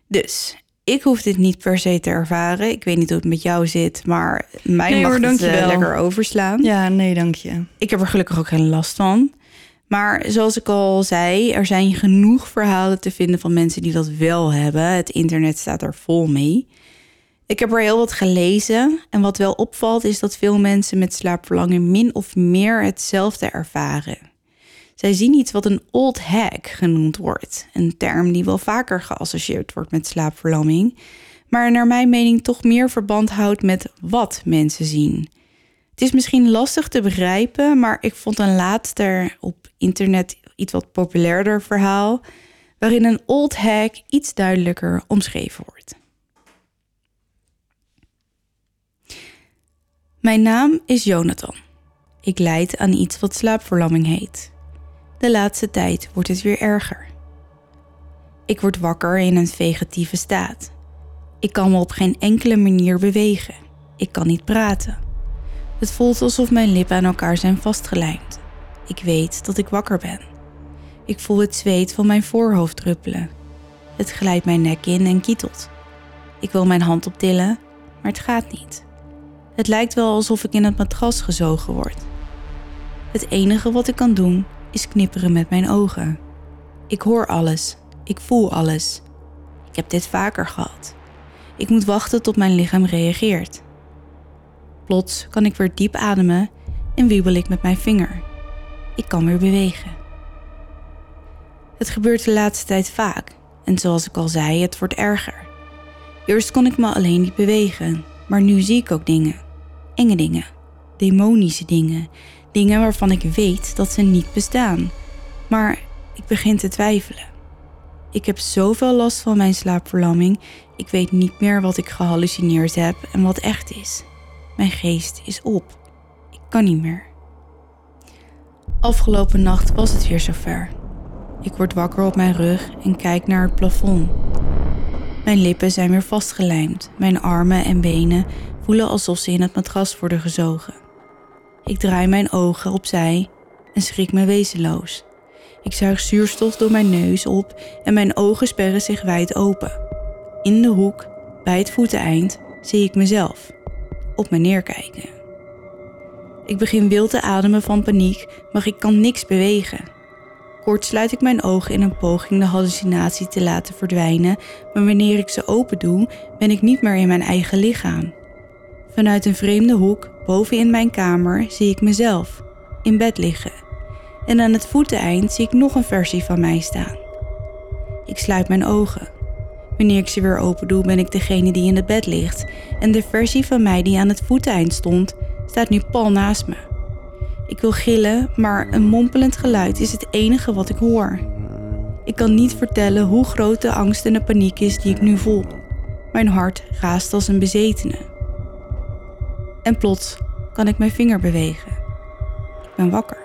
Dus ik hoef dit niet per se te ervaren. Ik weet niet hoe het met jou zit, maar mij Nee, mag hoor, het eh, lekker overslaan. Ja, nee, dank je. Ik heb er gelukkig ook geen last van. Maar zoals ik al zei, er zijn genoeg verhalen te vinden van mensen die dat wel hebben. Het internet staat er vol mee. Ik heb er heel wat gelezen en wat wel opvalt is dat veel mensen met slaapverlangen min of meer hetzelfde ervaren. Zij zien iets wat een old hag genoemd wordt, een term die wel vaker geassocieerd wordt met slaapverlamming, maar naar mijn mening toch meer verband houdt met wat mensen zien. Het is misschien lastig te begrijpen, maar ik vond een laatste op internet iets wat populairder verhaal, waarin een old hag iets duidelijker omschreven wordt. Mijn naam is Jonathan. Ik lijd aan iets wat slaapverlamming heet. De laatste tijd wordt het weer erger. Ik word wakker in een vegetieve staat. Ik kan me op geen enkele manier bewegen. Ik kan niet praten. Het voelt alsof mijn lippen aan elkaar zijn vastgelijmd. Ik weet dat ik wakker ben. Ik voel het zweet van mijn voorhoofd druppelen. Het glijdt mijn nek in en kietelt. Ik wil mijn hand optillen, maar het gaat niet. Het lijkt wel alsof ik in het matras gezogen word. Het enige wat ik kan doen is knipperen met mijn ogen. Ik hoor alles. Ik voel alles. Ik heb dit vaker gehad. Ik moet wachten tot mijn lichaam reageert. Plots kan ik weer diep ademen en wiebel ik met mijn vinger. Ik kan weer bewegen. Het gebeurt de laatste tijd vaak en zoals ik al zei, het wordt erger. Eerst kon ik me alleen niet bewegen, maar nu zie ik ook dingen. Enge dingen, demonische dingen, dingen waarvan ik weet dat ze niet bestaan. Maar ik begin te twijfelen. Ik heb zoveel last van mijn slaapverlamming, ik weet niet meer wat ik gehallucineerd heb en wat echt is. Mijn geest is op. Ik kan niet meer. Afgelopen nacht was het weer zover. Ik word wakker op mijn rug en kijk naar het plafond. Mijn lippen zijn weer vastgelijmd. Mijn armen en benen voelen alsof ze in het matras worden gezogen. Ik draai mijn ogen opzij en schrik me wezenloos. Ik zuig zuurstof door mijn neus op en mijn ogen sperren zich wijd open. In de hoek, bij het voeteneind, zie ik mezelf op me neerkijken. Ik begin wild te ademen van paniek, maar ik kan niks bewegen. Kort sluit ik mijn ogen in een poging de hallucinatie te laten verdwijnen, maar wanneer ik ze open doe, ben ik niet meer in mijn eigen lichaam. Vanuit een vreemde hoek, boven in mijn kamer, zie ik mezelf, in bed liggen. En aan het voeteneind zie ik nog een versie van mij staan. Ik sluit mijn ogen. Wanneer ik ze weer open doe, ben ik degene die in het bed ligt. En de versie van mij die aan het voeteneind stond, staat nu pal naast me. Ik wil gillen, maar een mompelend geluid is het enige wat ik hoor. Ik kan niet vertellen hoe groot de angst en de paniek is die ik nu voel. Mijn hart raast als een bezetene. En plots kan ik mijn vinger bewegen. Ik ben wakker.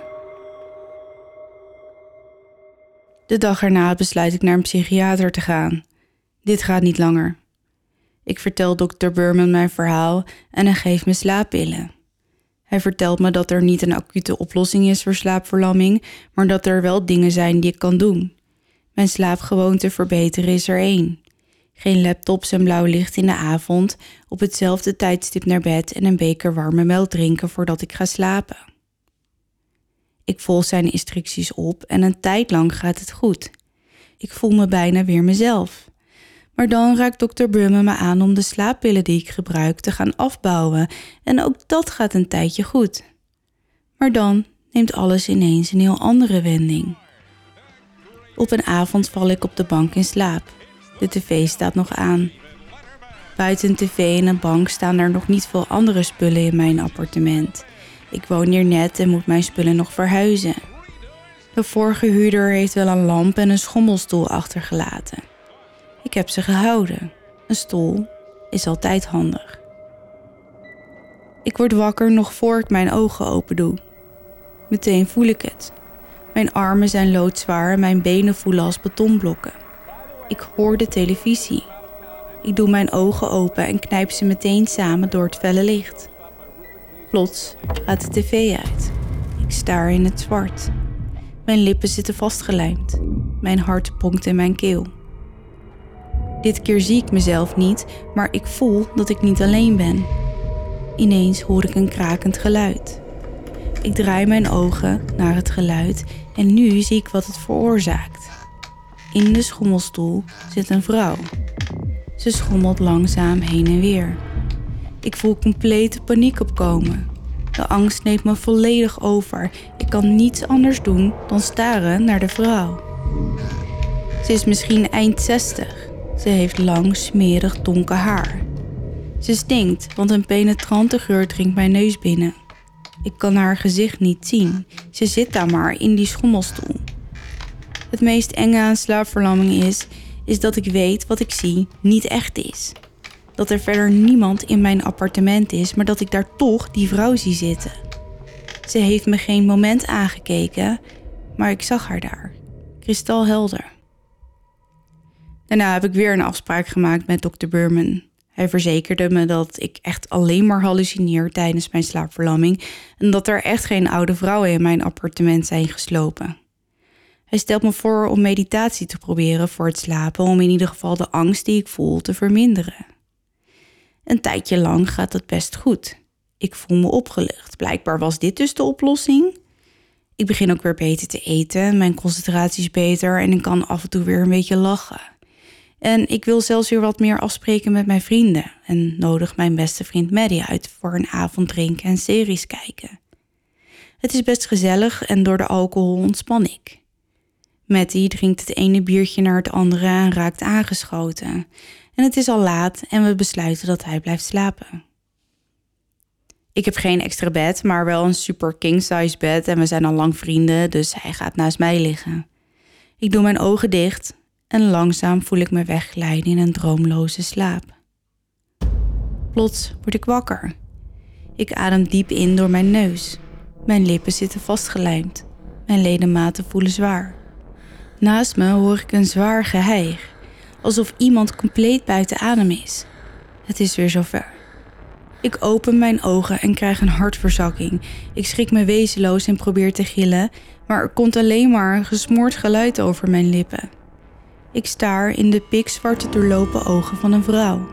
De dag erna besluit ik naar een psychiater te gaan. Dit gaat niet langer. Ik vertel dokter Burman mijn verhaal en hij geeft me slaappillen. Hij vertelt me dat er niet een acute oplossing is voor slaapverlamming, maar dat er wel dingen zijn die ik kan doen. Mijn slaapgewoonte verbeteren is er één. Geen laptops en blauw licht in de avond, op hetzelfde tijdstip naar bed en een beker warme melk drinken voordat ik ga slapen. Ik volg zijn instructies op en een tijd lang gaat het goed. Ik voel me bijna weer mezelf. Maar dan raakt dokter Brumme me aan om de slaappillen die ik gebruik te gaan afbouwen en ook dat gaat een tijdje goed. Maar dan neemt alles ineens een heel andere wending. Op een avond val ik op de bank in slaap. De tv staat nog aan. Buiten tv en een bank staan er nog niet veel andere spullen in mijn appartement. Ik woon hier net en moet mijn spullen nog verhuizen. De vorige huurder heeft wel een lamp en een schommelstoel achtergelaten. Ik heb ze gehouden. Een stoel is altijd handig. Ik word wakker nog voor ik mijn ogen open doe. Meteen voel ik het. Mijn armen zijn loodzwaar en mijn benen voelen als betonblokken. Ik hoor de televisie. Ik doe mijn ogen open en knijp ze meteen samen door het felle licht. Plots gaat de tv uit. Ik staar in het zwart. Mijn lippen zitten vastgelijmd. Mijn hart bonkt in mijn keel. Dit keer zie ik mezelf niet, maar ik voel dat ik niet alleen ben. Ineens hoor ik een krakend geluid. Ik draai mijn ogen naar het geluid en nu zie ik wat het veroorzaakt. In de schommelstoel zit een vrouw. Ze schommelt langzaam heen en weer. Ik voel complete paniek opkomen. De angst neemt me volledig over. Ik kan niets anders doen dan staren naar de vrouw. Ze is misschien eind 60. Ze heeft lang, smerig, donker haar. Ze stinkt, want een penetrante geur dringt mijn neus binnen. Ik kan haar gezicht niet zien. Ze zit daar maar in die schommelstoel. Het meest enge aan slaapverlamming is, is dat ik weet wat ik zie niet echt is. Dat er verder niemand in mijn appartement is, maar dat ik daar toch die vrouw zie zitten. Ze heeft me geen moment aangekeken, maar ik zag haar daar. Kristalhelder. Daarna heb ik weer een afspraak gemaakt met dokter Burman. Hij verzekerde me dat ik echt alleen maar hallucineer tijdens mijn slaapverlamming en dat er echt geen oude vrouwen in mijn appartement zijn geslopen. Hij stelt me voor om meditatie te proberen voor het slapen om in ieder geval de angst die ik voel te verminderen. Een tijdje lang gaat dat best goed. Ik voel me opgelucht. Blijkbaar was dit dus de oplossing. Ik begin ook weer beter te eten, mijn concentratie is beter en ik kan af en toe weer een beetje lachen. En ik wil zelfs weer wat meer afspreken met mijn vrienden en nodig mijn beste vriend Maddie uit voor een avond drinken en series kijken. Het is best gezellig en door de alcohol ontspan ik. Matty drinkt het ene biertje naar het andere en raakt aangeschoten. En het is al laat en we besluiten dat hij blijft slapen. Ik heb geen extra bed, maar wel een super king-size bed en we zijn al lang vrienden, dus hij gaat naast mij liggen. Ik doe mijn ogen dicht en langzaam voel ik me wegglijden in een droomloze slaap. Plots word ik wakker. Ik adem diep in door mijn neus. Mijn lippen zitten vastgelijmd. Mijn ledematen voelen zwaar. Naast me hoor ik een zwaar geheig, alsof iemand compleet buiten adem is. Het is weer zover. Ik open mijn ogen en krijg een hartverzakking. Ik schrik me wezenloos en probeer te gillen, maar er komt alleen maar een gesmoord geluid over mijn lippen. Ik staar in de pikzwarte doorlopen ogen van een vrouw.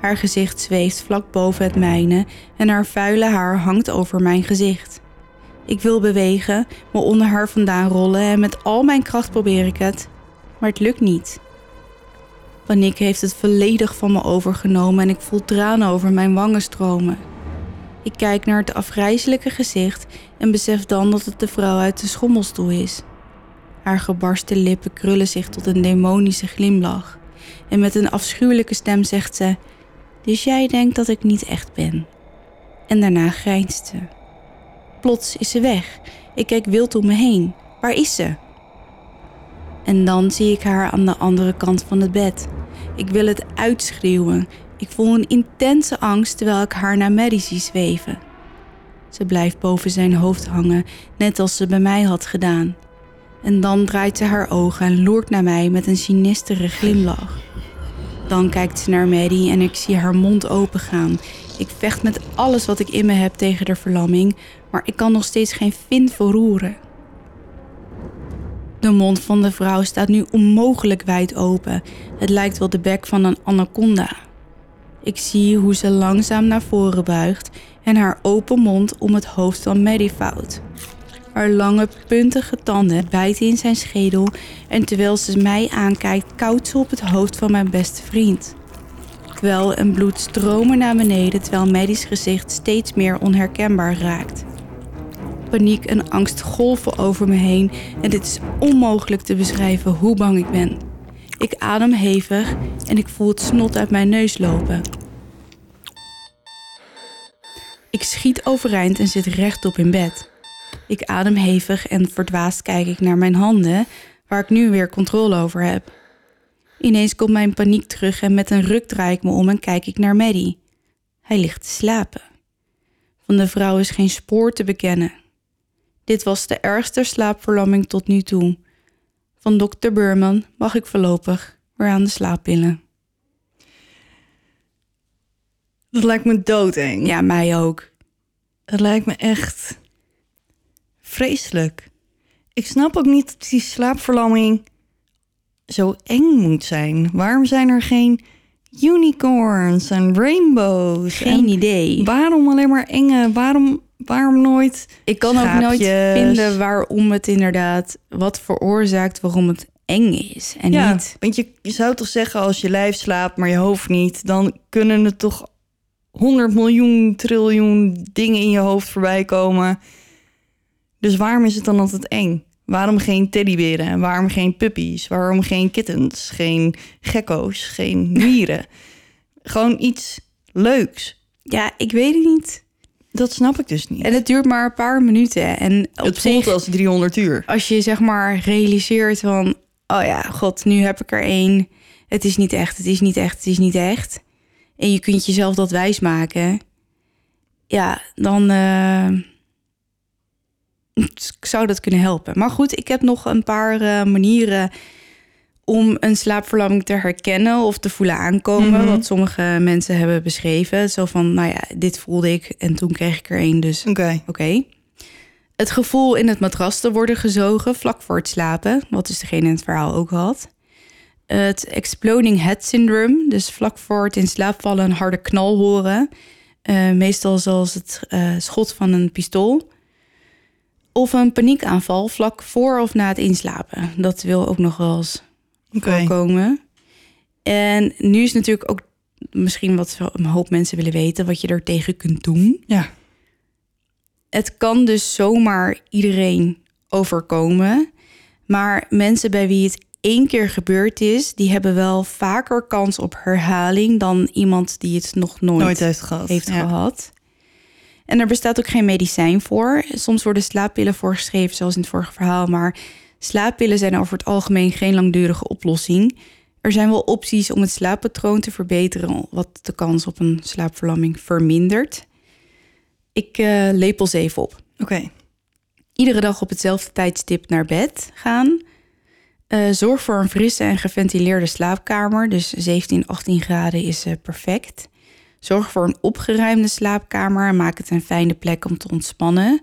Haar gezicht zweeft vlak boven het mijne en haar vuile haar hangt over mijn gezicht. Ik wil bewegen, me onder haar vandaan rollen en met al mijn kracht probeer ik het, maar het lukt niet. Paniek heeft het volledig van me overgenomen en ik voel tranen over mijn wangen stromen. Ik kijk naar het afgrijzelijke gezicht en besef dan dat het de vrouw uit de schommelstoel is. Haar gebarste lippen krullen zich tot een demonische glimlach. En met een afschuwelijke stem zegt ze: Dus jij denkt dat ik niet echt ben? En daarna grijnst ze. Plots is ze weg. Ik kijk wild om me heen. Waar is ze? En dan zie ik haar aan de andere kant van het bed. Ik wil het uitschreeuwen. Ik voel een intense angst terwijl ik haar naar Maddie zie zweven. Ze blijft boven zijn hoofd hangen, net als ze bij mij had gedaan. En dan draait ze haar ogen en loert naar mij met een sinistere glimlach. Dan kijkt ze naar Maddie en ik zie haar mond opengaan. Ik vecht met alles wat ik in me heb tegen de verlamming, maar ik kan nog steeds geen vin verroeren. De mond van de vrouw staat nu onmogelijk wijd open. Het lijkt wel de bek van een anaconda. Ik zie hoe ze langzaam naar voren buigt en haar open mond om het hoofd van Maddie vouwt. Haar lange, puntige tanden bijten in zijn schedel en terwijl ze mij aankijkt, koudt ze op het hoofd van mijn beste vriend. Kwel en bloed stromen naar beneden terwijl Maddie's gezicht steeds meer onherkenbaar raakt. Paniek en angst golven over me heen en het is onmogelijk te beschrijven hoe bang ik ben. Ik adem hevig en ik voel het snot uit mijn neus lopen. Ik schiet overeind en zit rechtop in bed. Ik adem hevig en verdwaasd kijk ik naar mijn handen, waar ik nu weer controle over heb. Ineens komt mijn paniek terug en met een ruk draai ik me om en kijk ik naar Maddie. Hij ligt te slapen. Van de vrouw is geen spoor te bekennen. Dit was de ergste slaapverlamming tot nu toe. Van dokter Burman mag ik voorlopig weer aan de slaappillen. Dat lijkt me doodeng. Ja, mij ook. Het lijkt me echt vreselijk. Ik snap ook niet dat die slaapverlamming zo eng moet zijn. Waarom zijn er geen unicorns en rainbows? Geen En idee. Waarom alleen maar enge? Waarom, waarom nooit? Ik kan ook nooit vinden waarom het inderdaad, wat veroorzaakt waarom het eng is en ja, niet. want je, je zou toch zeggen als je lijf slaapt, maar je hoofd niet, dan kunnen er toch 100 miljoen triljoen dingen in je hoofd voorbij komen. Dus waarom is het dan altijd eng? Waarom geen teddyberen? Waarom geen puppies? Waarom geen kittens? Geen gekko's? Geen mieren? *laughs* Gewoon iets leuks. Ja, ik weet het niet. Dat snap ik dus niet. En het duurt maar een paar minuten. En op het voelt zich, als 300 uur. als je zeg maar realiseert van... oh ja, god, nu heb ik er één. Het is niet echt, het is niet echt, het is niet echt. En je kunt jezelf dat wijsmaken. Ja, dan eh, zou dat kunnen helpen. Maar goed, ik heb nog een paar eh, manieren om een slaapverlamming te herkennen of te voelen aankomen. Mhm. Wat sommige mensen hebben beschreven. Zo van, nou ja, dit voelde ik en toen kreeg ik er één. Dus Oké. Oké. Het gevoel in het matras te worden gezogen vlak voor het slapen, wat dus degene in het verhaal ook had. Het exploding head syndrome, dus vlak voor het in slaap vallen een harde knal horen. Eh, meestal zoals het eh, schot van een pistool. Of een paniekaanval vlak voor of na het inslapen. Dat wil ook nog wel eens voorkomen. En nu is natuurlijk ook misschien wat een hoop mensen willen weten... wat je er tegen kunt doen Ja. het kan dus zomaar iedereen overkomen. Maar mensen bij wie het één keer gebeurd is, die hebben wel vaker kans op herhaling dan iemand die het nog nooit, Nooit heeft gehad. heeft Ja. gehad. En er bestaat ook geen medicijn voor. Soms worden slaappillen voorgeschreven, zoals in het vorige verhaal. Maar slaappillen zijn over het algemeen geen langdurige oplossing. Er zijn wel opties om het slaappatroon te verbeteren, wat de kans op een slaapverlamming vermindert. Ik eh, lepel ze even op. Oké. Iedere dag op hetzelfde tijdstip naar bed gaan. Eh, zorg voor een frisse en geventileerde slaapkamer. Dus 17, 18 graden is eh, perfect. Zorg voor een opgeruimde slaapkamer en maak het een fijne plek om te ontspannen.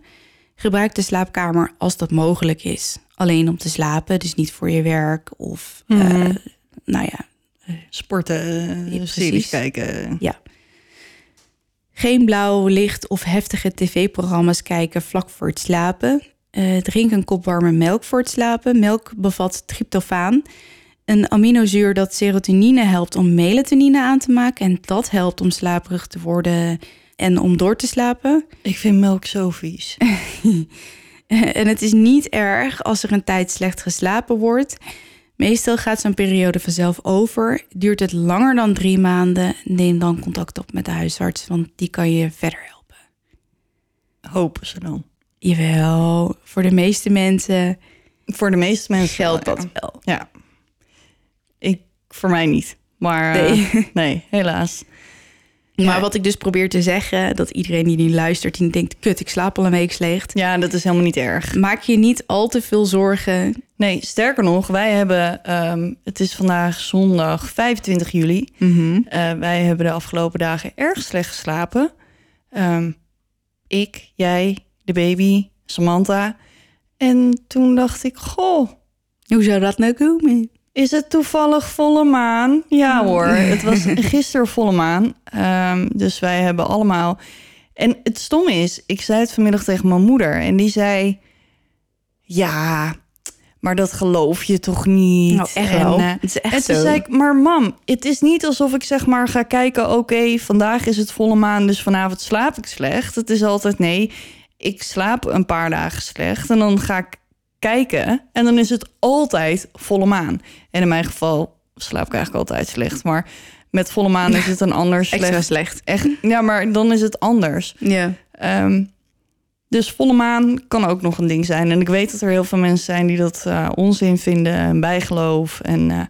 Gebruik de slaapkamer als dat mogelijk is. Alleen om te slapen, dus niet voor je werk of, Mhm. nou ja, Sporten, eh, Ja, series kijken. Geen blauw licht of heftige tv-programma's kijken vlak voor het slapen. Eh, drink een kop warme melk voor het slapen. Melk bevat tryptofaan, een aminozuur dat serotonine helpt om melatonine aan te maken. En dat helpt om slaperig te worden en om door te slapen. Ik vind melk zo vies. *laughs* En het is niet erg als er een tijd slecht geslapen wordt. Meestal gaat zo'n periode vanzelf over. Duurt het langer dan drie maanden, neem dan contact op met de huisarts, want die kan je verder helpen. Hopen ze dan. Jawel, voor de meeste mensen Voor de meeste mensen geldt dat wel. Ja. Voor mij niet. Maar eh, Nee. *laughs* nee, helaas. Maar wat ik dus probeer te zeggen, dat iedereen die nu luistert, die denkt, kut, ik slaap al een week slecht. Ja, dat is helemaal niet erg. Maak je niet al te veel zorgen. Nee, sterker nog, wij hebben... ehm, het is vandaag zondag 25 juli. Eh, wij hebben de afgelopen dagen erg slecht geslapen. Ehm, ik, jij, de baby, Samantha. En toen dacht ik, goh, Hoe zou dat nou komen? Is het toevallig volle maan? Ja hoor, *laughs* het was gisteren volle maan. Ehm, dus wij hebben allemaal... En het stomme is, ik zei het vanmiddag tegen mijn moeder. En die zei, ja, maar dat geloof je toch niet? Nou, echt En, eh, Het is echt en toen zo. zei ik, maar mam, het is niet alsof ik zeg maar ga kijken... oké, vandaag is het volle maan, dus vanavond slaap ik slecht. Het is altijd, nee, ik slaap een paar dagen slecht... en dan ga ik kijken en dan is het altijd volle maan. En in mijn geval slaap ik eigenlijk altijd slecht... maar met volle maan is *laughs* het een ander Extra slecht. slecht. Echt, ja, maar dan is het anders. Ja. Ehm, dus volle maan kan ook nog een ding zijn. En ik weet dat er heel veel mensen zijn die dat eh, onzin vinden en bijgeloof. En, eh,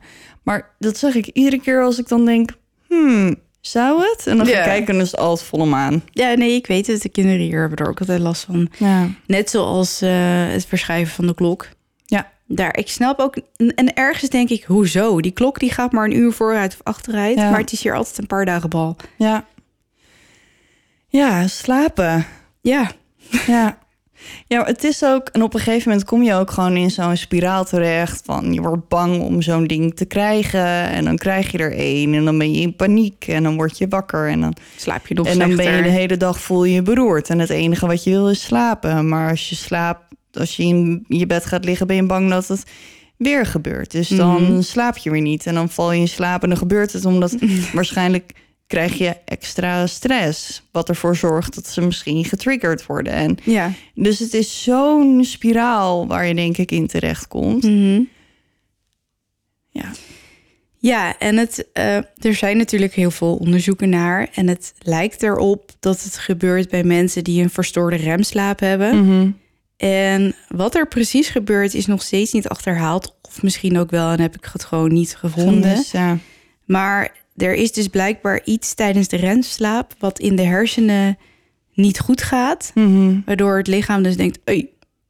maar dat zeg ik iedere keer als ik dan denk, hmm, zou het? En dan Ja. kijken en is het altijd volle maan. ja, nee, ik weet het. De kinderen hier hebben er ook altijd last van. Ja. Net zoals eh, het verschuiven van de klok. Ja. Daar, ik snap ook, en ergens denk ik, hoezo? Die klok die gaat maar een uur vooruit of achteruit, Ja. maar het is hier altijd een paar dagen bal. Ja. Ja, slapen. Ja, Ja. Ja, het is ook... En op een gegeven moment kom je ook gewoon in zo'n spiraal terecht... van je wordt bang om zo'n ding te krijgen... en dan krijg je er één en dan ben je in paniek... en dan word je wakker en dan, slaap je nog en dan slechter. ben je de hele dag voel je je beroerd... en het enige wat je wil is slapen. Maar als je slaapt, als je in je bed gaat liggen... ben je bang dat het weer gebeurt. Dus dan Mhm. slaap je weer niet. En dan val je in slaap en dan gebeurt het... omdat *laughs* waarschijnlijk krijg je extra stress... wat ervoor zorgt dat ze misschien getriggerd worden... En Ja. dus het is zo'n spiraal waar je denk ik in terecht komt. Mhm. Ja. Ja, en het, eh, er zijn natuurlijk heel veel onderzoeken naar. En het lijkt erop dat het gebeurt bij mensen die een verstoorde remslaap hebben. Mhm. En wat er precies gebeurt is nog steeds niet achterhaald. Of misschien ook wel en heb ik het gewoon niet gevonden. Ja. Maar er is dus blijkbaar iets tijdens de remslaap... wat in de hersenen niet goed gaat. Mhm. Waardoor het lichaam dus denkt...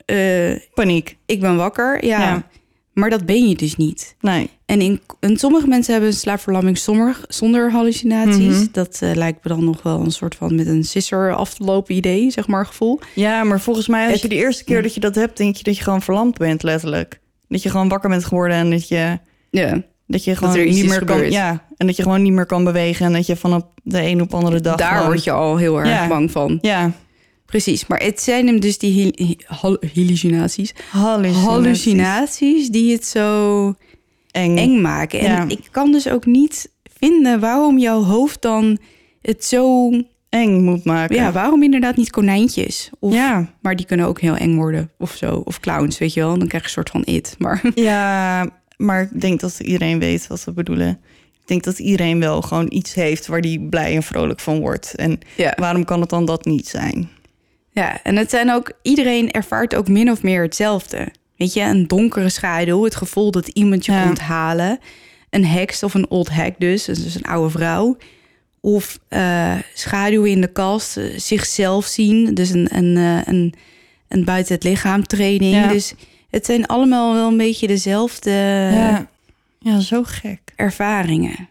Eh, Paniek. ik ben wakker. Ja. Ja. Maar dat ben je dus niet. Nee. En, in, en sommige mensen hebben een slaapverlamming zonder, zonder hallucinaties. Mhm. Dat eh, lijkt me dan nog wel een soort van met een sisser af te lopen idee, zeg maar, gevoel. Ja, maar volgens mij als Het- je de eerste keer dat je dat hebt... denk je dat je gewoon verlamd bent, letterlijk. Dat je gewoon wakker bent geworden en dat je, Ja. Dat je gewoon er niet meer kan... Ja, en dat je gewoon niet meer kan bewegen... en dat je van op de een op andere dag Daar gewoon- word je al heel erg Ja. bang van. Ja, Precies, maar het zijn hem dus die hal- hal- hallucinaties. hallucinaties. Hallucinaties die het zo Eng. eng maken. En Ja. ik kan dus ook niet vinden waarom jouw hoofd dan het zo... Eng moet maken. Ja, waarom inderdaad niet konijntjes? Of, ja. Maar die kunnen ook heel eng worden of zo. Of clowns, weet je wel. Dan krijg je een soort van it. Maar Ja, maar ik denk dat iedereen weet wat we bedoelen. Ik denk dat iedereen wel gewoon iets heeft waar die blij en vrolijk van wordt. En ja. waarom kan het dan dat niet zijn? Ja, en het zijn ook, iedereen ervaart ook min of meer hetzelfde. Weet je, een donkere schaduw, het gevoel dat iemand je Ja. komt halen. Een heks of een old hag dus, dus een oude vrouw. Of eh schaduwen in de kast, eh, zichzelf zien, dus een, een, eh, een, een buiten het lichaam training. Ja. Dus Het zijn allemaal wel een beetje dezelfde ja. ja, zo gek. ervaringen.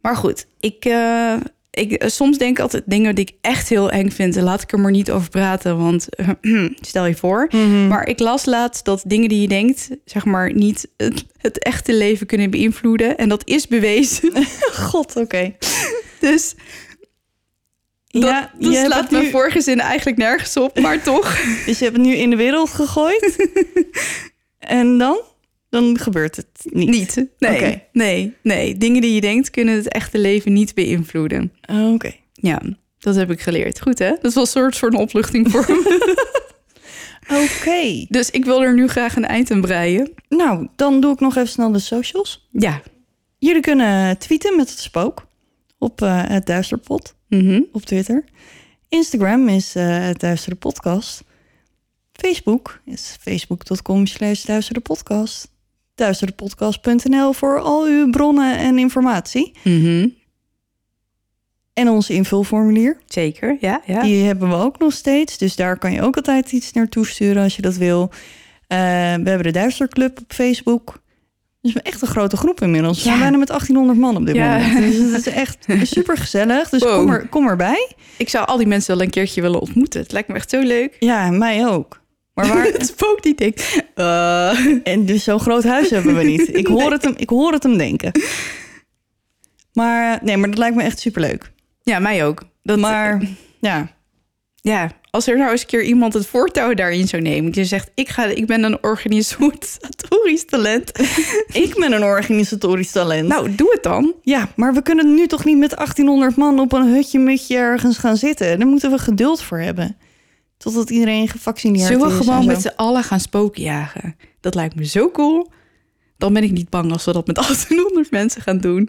Maar goed, ik, eh, ik eh, soms denk ik altijd dingen die ik echt heel eng vind. Laat ik er maar niet over praten, want *clears throat* stel je voor. Mhm. Maar ik las laatst dat dingen die je denkt, zeg maar, niet het, het echte leven kunnen beïnvloeden. En dat is bewezen. *laughs* God, oké. Dus dat, Ja, dat je hebt slaat mijn nu- vorige zin eigenlijk nergens op, maar *laughs* toch. Dus je hebt het nu in de wereld gegooid. *laughs* en dan? Dan gebeurt het niet. Niet. Nee, nee, nee. Dingen die je denkt kunnen het echte leven niet beïnvloeden. Oké. Ja, dat heb ik geleerd. Goed hè? Dat was een soort, soort opluchting voor me. *laughs* Oké. Dus ik wil er nu graag een eind aan breien. Nou, dan doe ik nog even snel de socials. Ja. Jullie kunnen tweeten met het spook op eh, het Duisterpot Mhm. op Twitter. Instagram is het Duistere Podcast. Facebook is facebook.com slash duisterepodcast. Duisterepodcast.nl voor al uw bronnen en informatie. Mhm. En ons invulformulier. Zeker, ja. ja. Die hebben we ook nog steeds. Dus daar kan je ook altijd iets naartoe sturen als je dat wil. Eh, we hebben de Duisterclub op Facebook. Dus we echt een grote groep inmiddels. We zijn bijna met 1800 man op dit Ja. moment. Dus het is echt *laughs* super gezellig. Dus Wow. kom, er, kom erbij. Ik zou al die mensen wel een keertje willen ontmoeten. Het lijkt me echt zo leuk. Ja, mij ook. Maar waar, *laughs* het spook die denkt... eh, en dus zo'n groot huis hebben we niet. Ik hoor, *laughs* het, hem, ik hoor het hem denken. Maar eh, nee, maar dat lijkt me echt superleuk. Ja, mij ook. Dat, Maar ja, ja, als er nou eens een keer iemand het voortouw daarin zou nemen. Die zegt, ik, ga, ik ben een organisatorisch talent. *laughs* ik ben een organisatorisch talent. Nou, doe het dan. Ja, maar we kunnen nu toch niet met 1800 man op een hutje-mutje ergens gaan zitten. Daar moeten we geduld voor hebben. Totdat iedereen gevaccineerd Zullen we is. gewoon met z'n allen gaan spookjagen? Dat lijkt me zo cool. Dan ben ik niet bang als we dat met *laughs* 1800 mensen gaan doen.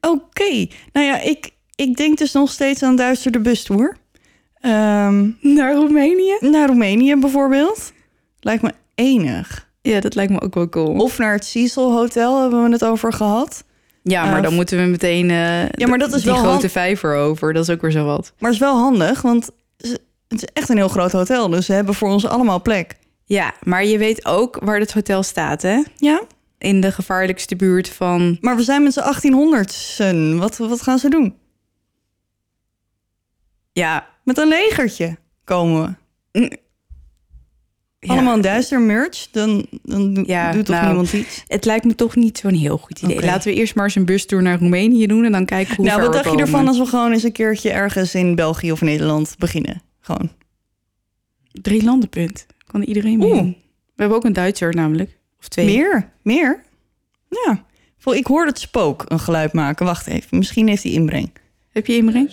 Oké, nou ja, ik, ik denk dus nog steeds aan Duister de bustour. Ehm, Naar Roemenië? naar Roemenië bijvoorbeeld. Lijkt me enig. Ja, dat lijkt me ook wel cool. Of naar het Cecil Hotel hebben we het over gehad. ja, maar eh, dan moeten we meteen eh, Ja, maar dat is die wel grote vijver over. Dat is ook weer zo wat. Maar het is wel handig, want het is echt een heel groot hotel. Dus ze hebben voor ons allemaal plek. Ja, maar je weet ook waar het hotel staat, hè? Ja, In de gevaarlijkste buurt van... maar we zijn met z'n 1800 Wat, wat gaan ze doen? Ja, Met een legertje komen we. ja, Allemaal een duister merch. Dan, dan Ja, doet toch nou, niemand iets. Het lijkt me toch niet zo'n heel goed idee. Laten we eerst maar eens een bustour naar Roemenië doen... en dan kijken hoe Nou, wat dacht je ervan als we gewoon eens een keertje ergens in België of Nederland beginnen? Gewoon. Drie landenpunt. Kan iedereen mee Oeh. We hebben ook een Duitser namelijk. Of twee. Meer? Meer? Ja. Ik hoorde het spook een geluid maken. Wacht even. Misschien heeft hij inbreng. Heb je inbreng?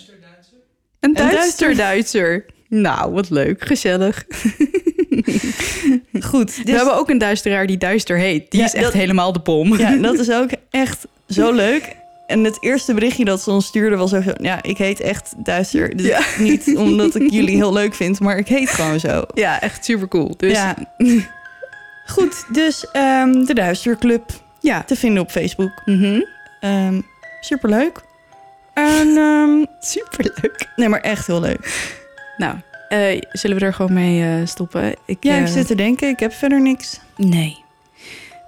Een Duitser. Duitser. Nou, wat leuk. Gezellig. *laughs* Goed. We Dus, hebben ook een duisteraar die Duister heet. Die Ja, is echt dat- helemaal de bom. ja, dat is ook *laughs* echt zo leuk. En het eerste berichtje dat ze ons stuurde was ook zo... Ja, ik heet echt Duister. Dus Ja. Niet omdat ik jullie heel leuk vind, maar ik heet gewoon zo. Ja, echt super cool. Dus ja. *laughs* Goed, dus ehm, de Duisterclub ja. te vinden op Facebook. Mhm. Ehm, superleuk. En, ehm, super leuk. nee, maar echt heel leuk. Nou, eh, zullen we er gewoon mee eh, stoppen? Ik, Ja, ik eh, zit te denken. Ik heb verder niks. Nee.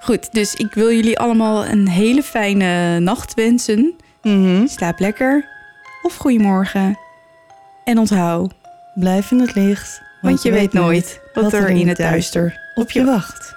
Goed, dus ik wil jullie allemaal een hele fijne nacht wensen. Mhm. Slaap lekker. Of goedemorgen. En onthoud, Blijf in het licht. want je weet nooit wat er in het duister op je wacht.